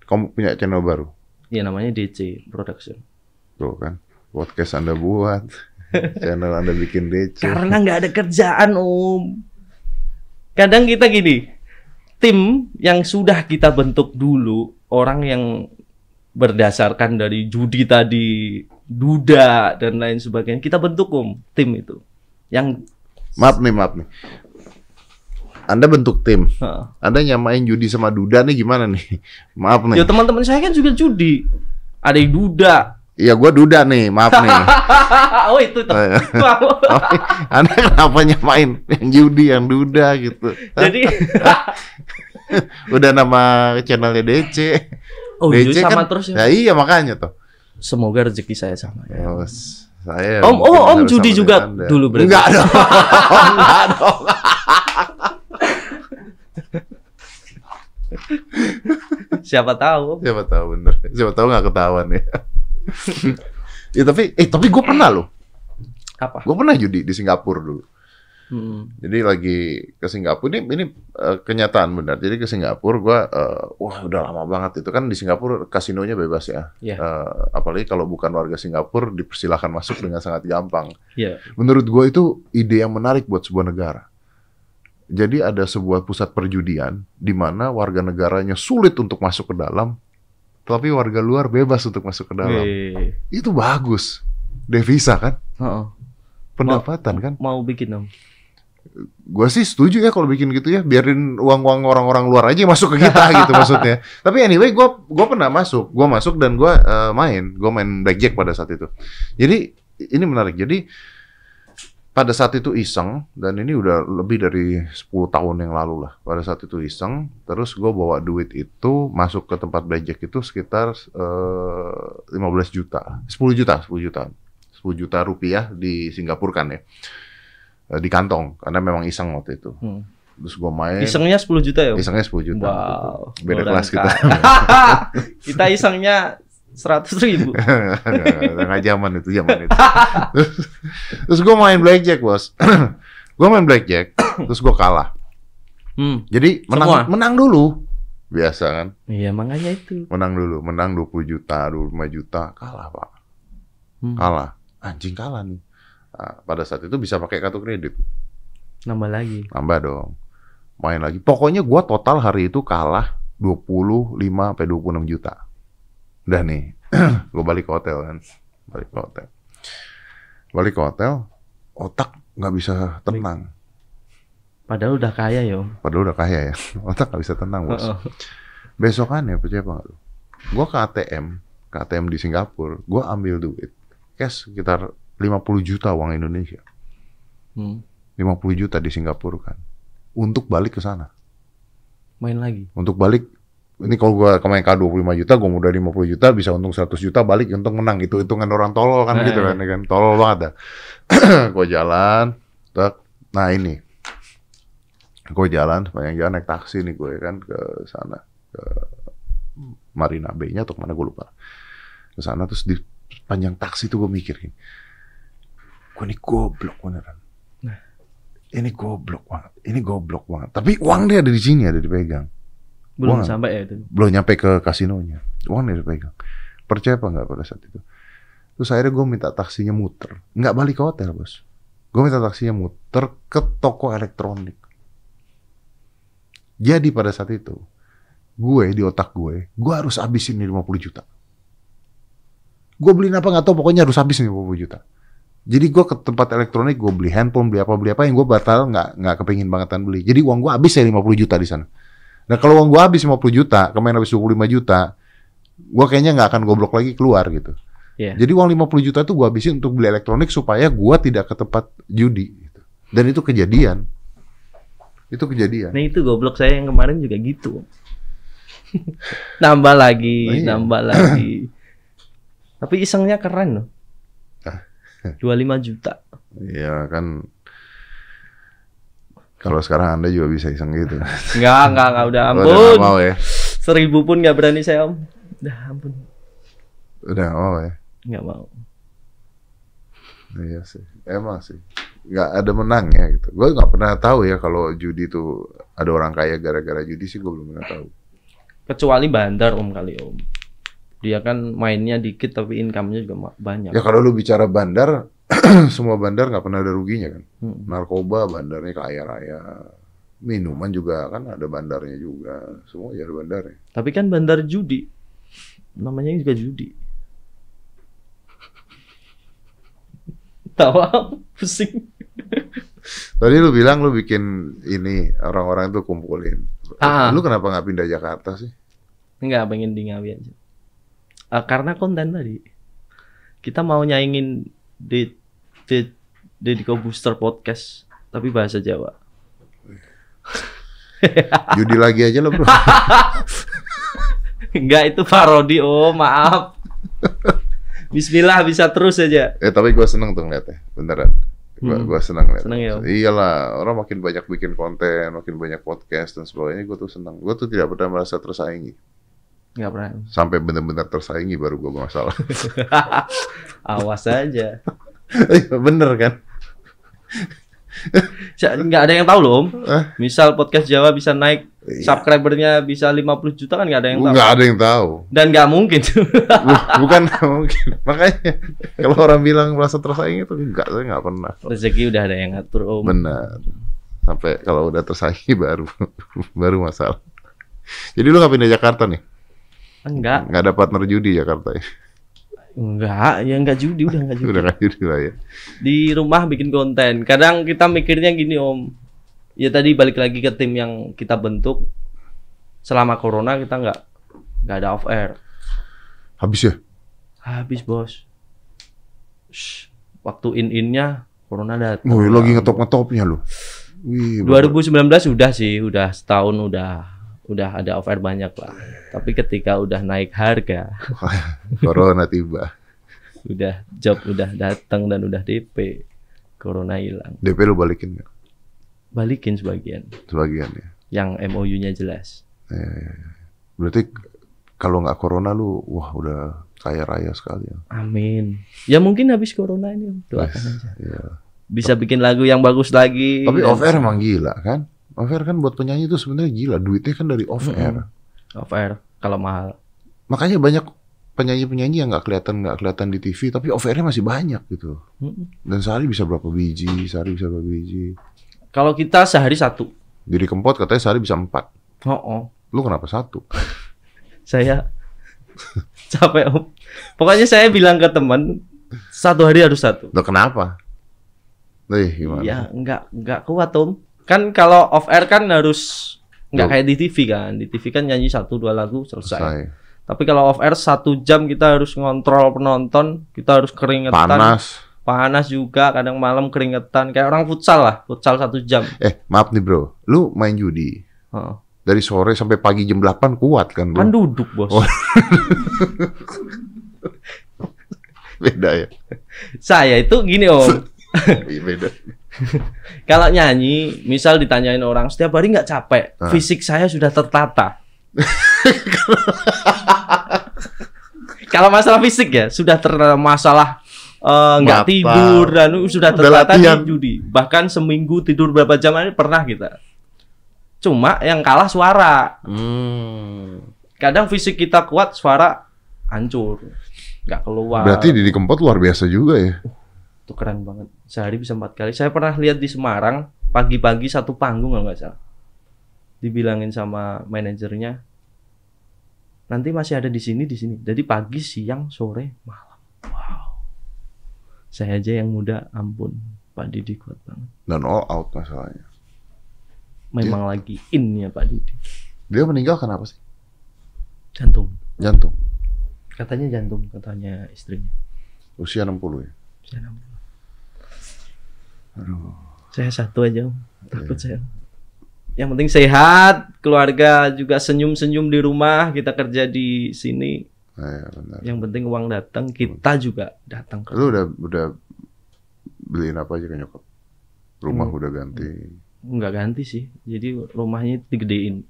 Kamu punya channel baru, Ya namanya DC Production. tuh kan? Podcast anda buat, [LAUGHS] channel anda bikin DC. Karena nggak ada kerjaan om. Kadang kita gini, tim yang sudah kita bentuk dulu, orang yang berdasarkan dari judi tadi, duda dan lain sebagainya, kita bentuk om tim itu. Yang Maaf nih, maaf nih. Anda bentuk tim, Heeh. Anda nyamain judi sama duda nih gimana nih? [LAUGHS] Maaf ya nih. teman-teman saya kan juga judi, ada yang duda. Iya, gua duda nih, maaf nih. [LAUGHS] oh itu tuh. Eh, [LAUGHS] Tapi Anda kenapa nyamain yang judi, yang duda gitu? Jadi, Udah nama channelnya DC. oh iya DC sama kan- terus Ya ya. iya makanya tuh. Semoga rezeki saya sama ya. Oh, saya Om, oh, Om judi juga Anda. dulu berarti? Enggak dong. [LAUGHS] Enggak dong. Siapa tahu. Siapa tahu bener. Siapa tahu nggak ketahuan ya. [LAUGHS] ya tapi eh tapi gue pernah loh. Apa? Gue pernah judi di Singapura dulu. Hmm. Jadi lagi ke Singapura ini ini eh, kenyataan benar. Jadi ke Singapura gue wah udah lama banget itu kan di Singapura kasinonya bebas ya. Iya. Eh, apalagi kalau bukan warga Singapura dipersilahkan masuk dengan sangat gampang. Iya. Menurut gue itu ide yang menarik buat sebuah negara. Jadi ada sebuah pusat perjudian di mana warga negaranya sulit untuk masuk ke dalam, tapi warga luar bebas untuk masuk ke dalam. Itu bagus. Devisa kan? Heeh. Pendapatan kan? Mau bikin dong. Gue sih setuju ya kalau bikin gitu ya. Biarin uang-uang orang-orang luar aja masuk ke kita gitu [LAUGHS] maksudnya. Tapi anyway, gue gua pernah masuk. Gue masuk dan gue main. Gue main blackjack pada saat itu. Jadi ini menarik. Jadi pada saat itu iseng dan ini udah lebih dari 10 tahun yang lalu lah. Pada saat itu iseng, terus gue bawa duit itu masuk ke tempat blackjack itu sekitar eh, 15 juta, 10 juta, 10 juta, 10 juta rupiah di Singapura kan ya, di kantong karena memang iseng waktu itu. Hmm. Terus gue main, Isengnya 10 juta ya? Isengnya 10 juta. Wow. Beda orang kelas kita. [LAUGHS] kita isengnya 100 ribu. [LAUGHS] Nggak zaman itu zaman itu. terus terus gue main blackjack bos. [CLEARS THROAT] gue main blackjack, [CLEARS THROAT] terus gue kalah. Hmm. Jadi menang Semua? menang dulu. Biasa kan? Iya makanya itu. Menang dulu, menang 20 juta, 25 juta, kalah, Pak. Hmm. Kalah. Anjing kalah nih. Nah, pada saat itu bisa pakai kartu kredit. Nambah lagi. Nambah dong. Main lagi. Pokoknya gua total hari itu kalah 25 sampai 26 juta. Udah nih. [CLEARS THROAT] gua balik ke hotel kan. Balik ke hotel. Balik ke hotel, otak nggak bisa tenang. Padahal udah kaya ya. Padahal udah kaya ya. [LAUGHS] Otak nggak bisa tenang, Bos. Heeh. Besokannya percaya apa nggak lu? Gua ke ATM, ke ATM di Singapura, gua ambil duit cash sekitar 50 juta uang Indonesia. Hmm. 50 juta di Singapura kan. Untuk balik ke sana. Main lagi. Untuk balik ini kalau gua kemarin K 25 juta, gua modal 50 juta bisa untung 100 juta balik untung menang itu hitungan orang tolol kan Nah, gitu iya. kan, ya kan tolol banget dah. [CLEARS THROAT] gua jalan, tak, nah ini, gua jalan sepanjang jalan naik taksi nih gue kan ke sana ke Marina Bay-nya atau ke mana gue lupa ke sana terus di panjang taksi tuh gue mikir gini gue ini goblok beneran. Nah. ini goblok banget. Ini goblok banget. Tapi uang dia ada di sini ada dipegang. Belum Wah. sampai ya itu. belum nyampe ke kasinonya. Uang dia dipegang. Percaya apa nggak pada saat itu? Terus akhirnya gue minta taksinya muter. Nggak balik ke hotel bos. Gue minta taksinya muter ke toko elektronik. Jadi pada saat itu gue di otak gue gue harus habisin nih 50 juta. Gue beliin apa nggak tahu pokoknya harus habisin 50 juta jadi gue ke tempat elektronik gue beli handphone beli apa beli apa yang gue batal nggak nggak kepengin bangetan beli jadi uang gue habis ya 50 juta di sana Nah kalau uang gue habis 50 juta, kemarin habis 25 juta, gue kayaknya nggak akan goblok lagi keluar gitu. Iya. Jadi uang 50 juta itu gue habisin untuk beli elektronik supaya gue tidak ke tempat judi. Gitu. Dan itu kejadian. Itu kejadian. Nah itu goblok saya yang kemarin juga gitu. [LAUGHS] Nambah lagi, Oh, iya. nambah lagi. [CLEARS THROAT] Tapi isengnya keren loh. [LAUGHS] Ah. 25 juta. Iya kan. Kalau sekarang anda juga bisa iseng gitu. [LAUGHS] Enggak, enggak, enggak udah Udah ampun. nggak mau ya. Seribu pun nggak berani saya om. Udah ampun. Udah nggak mau ya. Nggak mau. Iya sih. Emang sih. Nggak ada menangnya gitu. Gue nggak pernah tahu ya kalau judi tuh ada orang kaya gara-gara judi sih gue belum pernah tahu. Kecuali bandar om kali om. Dia kan mainnya dikit tapi income-nya juga banyak. Ya kalau lu bicara bandar, [CLEARS THROAT] semua bandar nggak pernah ada ruginya kan. Hmm. Narkoba bandarnya kaya raya. Minuman juga kan ada bandarnya juga. Semua ya ada bandarnya. Tapi kan bandar judi. Namanya juga judi. [LAUGHS] Tawa pusing. [LAUGHS] Tadi lu bilang lu bikin ini orang-orang tuh kumpulin. Ah. Lu kenapa nggak pindah Jakarta sih? Enggak pengen di Ngawi aja. Ah, karena konten tadi. Kita mau nyaingin di di Dediko Booster Podcast tapi bahasa Jawa. [LAUGHS] Judi lagi aja lo bro. [LAUGHS] Enggak itu parodi, oh maaf. Bismillah bisa terus aja. eh tapi gue seneng tuh ngeliatnya, beneran. Gue Hmm. gua seneng ngeliatnya. Seneng ya? Iyalah, orang makin banyak bikin konten, makin banyak podcast dan sebagainya. Gue tuh seneng. Gue tuh tidak pernah merasa tersaingi. Enggak pernah. Sampai benar-benar tersaingi baru gue masalah. [LAUGHS] Awas aja. Iya, bener kan? Nggak ada yang tahu loh, Om. Hah? Misal podcast Jawa bisa naik Iya. subscribernya bisa 50 juta kan nggak ada yang tahu. Nggak ada yang tahu. Dan nggak mungkin. Bu- Bukan mungkin. Makanya kalau orang bilang merasa tersaingi itu enggak, saya nggak pernah. Rezeki udah ada yang ngatur, Om. Benar. Sampai kalau udah tersaingi baru [LAUGHS] baru masalah. Jadi lu nggak pindah Jakarta nih? Enggak. Nggak ada partner judi Jakarta ya? Enggak, ya enggak judi, udah enggak judi. Udah nggak judi lah ya. Di rumah bikin konten. Kadang kita mikirnya gini, Om. Ya tadi balik lagi ke tim yang kita bentuk. Selama corona kita nggak nggak ada off air. Habis ya? Habis, Bos. Shh, waktu in-innya Corona datang. Wih, lagi ngetop-ngetopnya lu. Wih, 2019 udah sih, udah setahun udah udah ada offer banyak lah. Tapi ketika udah naik harga, corona tiba. udah job udah datang dan udah DP, corona hilang. DP lu balikin nggak? Balikin sebagian. Sebagian ya. Yang MOU-nya jelas. Ya, ya, ya. Berarti kalau nggak corona lu, wah udah kaya raya sekali ya. Amin. Ya mungkin habis corona ini doakan aja. Iya. Bisa bikin lagu yang bagus lagi. Tapi off air emang gila kan? Off air kan buat penyanyi itu sebenarnya gila. Duitnya kan dari off air. off air kalau mahal. Makanya banyak penyanyi-penyanyi yang nggak kelihatan nggak kelihatan di TV, tapi off airnya masih banyak gitu. Mm-mm. Dan sehari bisa berapa biji? Sehari bisa berapa biji? Kalau kita sehari satu. Jadi kempot katanya sehari bisa empat. Oh, oh. Lu kenapa satu? [LAUGHS] saya [LAUGHS] capek om. Pokoknya saya bilang ke teman satu hari harus satu. Lo kenapa? Nih gimana? Ya nggak nggak kuat om. Kan kalau off air kan harus nggak kayak di TV kan. Di TV kan nyanyi satu dua lagu selesai. Selesai. Tapi kalau off air satu jam kita harus ngontrol penonton, kita harus keringetan, Panas. panas juga, kadang malam keringetan, kayak orang futsal lah, futsal satu jam. Eh maaf nih bro, lu main judi Heeh. dari sore sampai pagi jam 8 kuat kan bro? Kan duduk bos. Oh. [LAUGHS] Beda ya? Saya itu gini om, [LAUGHS] Iya beda. [LAUGHS] kalau nyanyi, misal ditanyain orang setiap hari nggak capek, Ah. fisik saya sudah tertata. [LAUGHS] kalau masalah fisik ya sudah tertata masalah eh, nggak Mata. tidur dan sudah Udah tertata di judi. Bahkan seminggu tidur berapa jam aja pernah kita. Cuma yang kalah suara. Hmm. Kadang fisik kita kuat, suara hancur, nggak keluar. Berarti Didi Kempot luar biasa juga ya? Itu keren banget. Sehari bisa empat kali. Saya pernah lihat di Semarang pagi-pagi satu panggung kalau nggak salah. Dibilangin sama manajernya, nanti masih ada di sini di sini. Jadi pagi, siang, sore, malam. Wow. Saya aja yang muda, ampun. Pak Didi kuat banget. Dan all out masalahnya. Memang lagi in ya Pak Didi. Dia meninggal kenapa sih? Jantung. Jantung. Katanya jantung, katanya istrinya. Usia 60 ya? Saya enam- Aduh. Saya satu aja, Om. takut saya. Yang penting sehat, keluarga juga senyum-senyum di rumah, kita kerja di sini. Nah, ya, benar. Yang penting uang datang, kita juga datang ke Lu udah udah beliin apa aja ke nyokap? Rumah Hmm. udah ganti. nggak ganti sih. Jadi rumahnya digedein.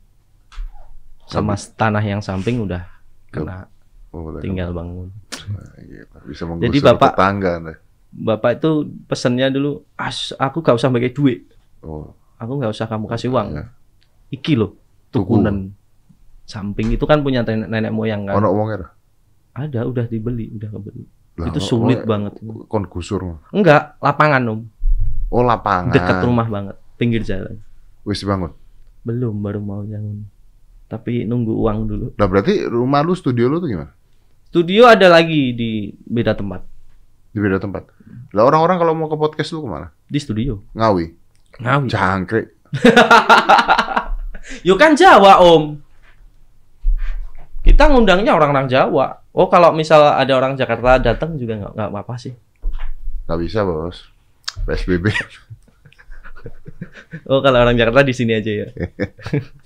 Sama tanah yang samping udah kena Oh, tinggal bangun. Nah, gila. Bisa menggusur Jadi Bapak- tetangga Anda. Bapak itu pesennya dulu, As, aku gak usah pakai duit. Oh, Aku nggak usah kamu kasih uang. ya. Iki loh, tukunan. Samping itu kan punya nenek, nenek moyang kan. Ono uangnya. Ada, udah dibeli, udah kebeli. Lah, itu sulit oh, banget. Kon gusur. Enggak, lapangan om, Oh, lapangan. dekat rumah banget, pinggir jalan. Wis bangun. Belum, baru mau bangun. Tapi nunggu uang dulu. Nah, berarti rumah lu, studio lu tuh gimana? Studio ada lagi di beda tempat. Di beda tempat. Lah orang-orang kalau mau ke podcast lu ke mana? Di studio. Ngawi. Ngawi. Jangkrik. [LAUGHS] Yo kan Jawa om. Kita ngundangnya orang-orang Jawa. Oh kalau misal ada orang Jakarta datang juga nggak nggak apa-apa sih. Nggak bisa, bos. PSBB. [LAUGHS] Oh kalau orang Jakarta di sini aja ya.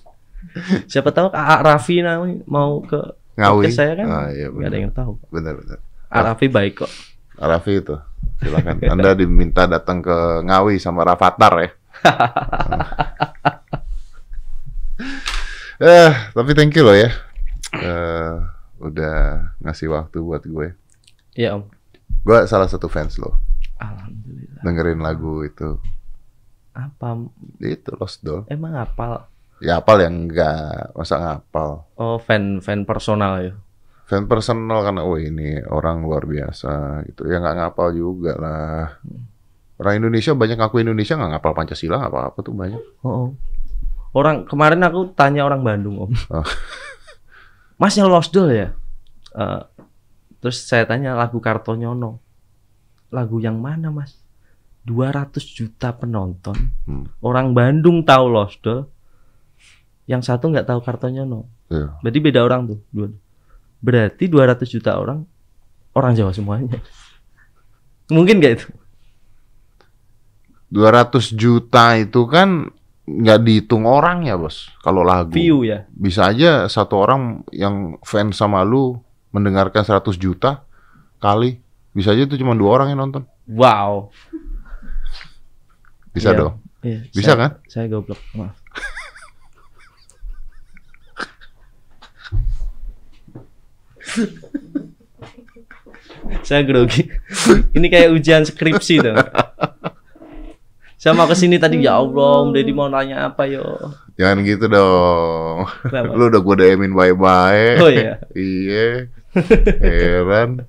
[LAUGHS] Siapa tahu Kak Raffi namanya mau ke Ngawi. saya kan? Ah, iya, nggak ada benar. yang tahu. Benar, benar. Raffi baik kok. Raffi itu. Silakan. Anda diminta datang ke Ngawi sama Rafathar ya. [LAUGHS] eh, tapi thank you loh ya. Eh, udah ngasih waktu buat gue. Iya om. Gue salah satu fans lo. Alhamdulillah. Dengerin lagu itu. Apa? Itu Lost Doll. Emang apal? Ya apal yang enggak, masa ngapal. Oh fan fan personal ya. Fan personal karena oh ini orang luar biasa gitu. Ya nggak ngapal juga lah. Orang Indonesia banyak ngaku Indonesia nggak ngapal Pancasila nggak apa-apa tuh banyak. Oh, oh. Orang kemarin aku tanya orang Bandung om. Oh. [LAUGHS] Masnya Lost Doll ya? Eh, terus saya tanya lagu Kartonyono. Lagu yang mana mas? 200 juta penonton. Hmm. Orang Bandung tahu Lost Doll. Yang satu nggak tahu Kartonyono. Iya. Berarti beda orang tuh. Dua. Berarti 200 juta orang orang Jawa semuanya. Mungkin nggak itu? 200 juta itu kan nggak dihitung orang ya bos kalau lagu View ya. bisa aja satu orang yang fans sama lu mendengarkan 100 juta kali bisa aja itu cuma dua orang yang nonton Wow. bisa Iya. dong Iya, Bisa saya- kan? Saya goblok. Maaf. Saya grogi. Ini kayak ujian skripsi tuh. Saya mau ke sini tadi ya Allah, Om Deddy mau nanya apa yo? jangan gitu dong Kenapa? lu udah gue DM-in bye-bye Oh iya. iya heran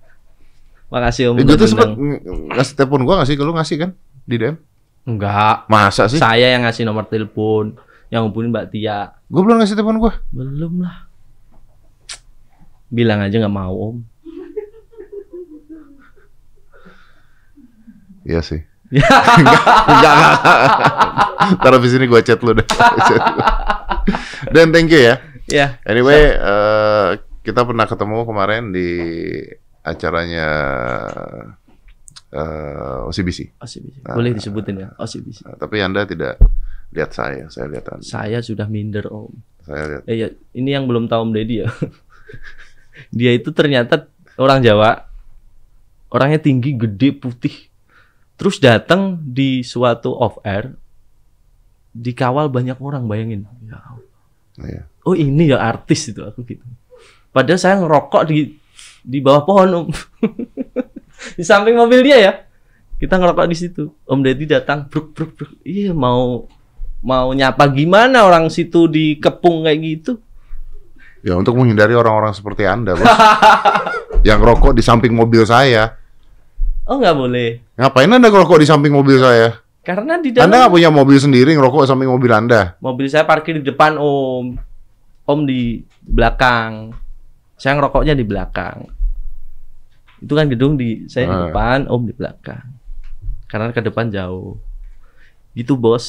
Makasih Om. eh, gue tuh sempet ngasih telepon gue ngasih ke lu ngasih kan di DM Enggak. masa sih Saya yang ngasih nomor telepon, yang hubungin Mbak Tia. gue belum ngasih telepon gue Belum lah. Bilang aja nggak mau Om. iya sih Ya. enggak, enggak. Ntar abis ini gue chat lu deh. Dan thank you ya. Ya. Anyway, eh, kita pernah ketemu kemarin di acaranya eh, OCBC. OCBC. Boleh disebutin ya, OCBC. Nah, tapi Anda tidak lihat saya, saya lihat Anda. Saya sudah minder Om. Saya lihat. Eh, ya, ini yang belum tahu Om Deddy ya. [LAUGHS] Dia itu ternyata orang Jawa. Orangnya tinggi, gede, putih. Terus datang di suatu off air dikawal banyak orang bayangin. Ya Allah. Iya. Oh ini ya artis itu aku gitu. Padahal saya ngerokok di di bawah pohon Om. [LAUGHS] di samping mobil dia ya. Kita ngerokok di situ. Om Deddy datang, bruk bruk bruk. Iya mau mau nyapa gimana orang situ dikepung kayak gitu. Ya untuk menghindari orang-orang seperti Anda, Bos. [LAUGHS] yang rokok di samping mobil saya. Oh nggak boleh. Ngapain Anda ngerokok di samping mobil saya? Karena di Anda dalam nggak punya mobil sendiri ngerokok di samping mobil Anda. mobil saya parkir di depan Om. Om di belakang. Saya ngerokoknya di belakang. Itu kan gedung di saya di Ah. depan, Om di belakang. Karena ke depan jauh. Gitu bos.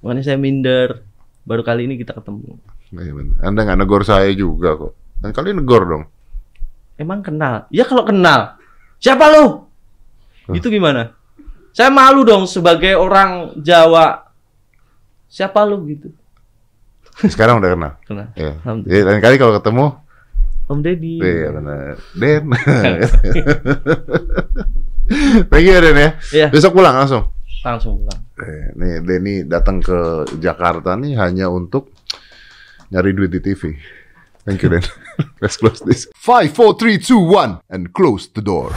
Makanya saya minder. Baru kali ini kita ketemu. Iya. Anda nggak negor saya juga kok. Dan kalian negor dong. Emang kenal? Ya kalau kenal. Siapa lu? Hah? Itu gimana? Saya malu dong sebagai orang Jawa. Siapa lu gitu? Sekarang udah kenal. Kenal. Ya. Jadi lain kali kalau ketemu, Om Deddy. iya benar. Den. [LAUGHS] Thank you Den ya. Iya, Besok pulang langsung. langsung pulang. Eh, nih Denny datang ke Jakarta nih hanya untuk nyari duit di TV. Thank you Den. [LAUGHS] Let's close this. Five, four, three, two, one, and close the door.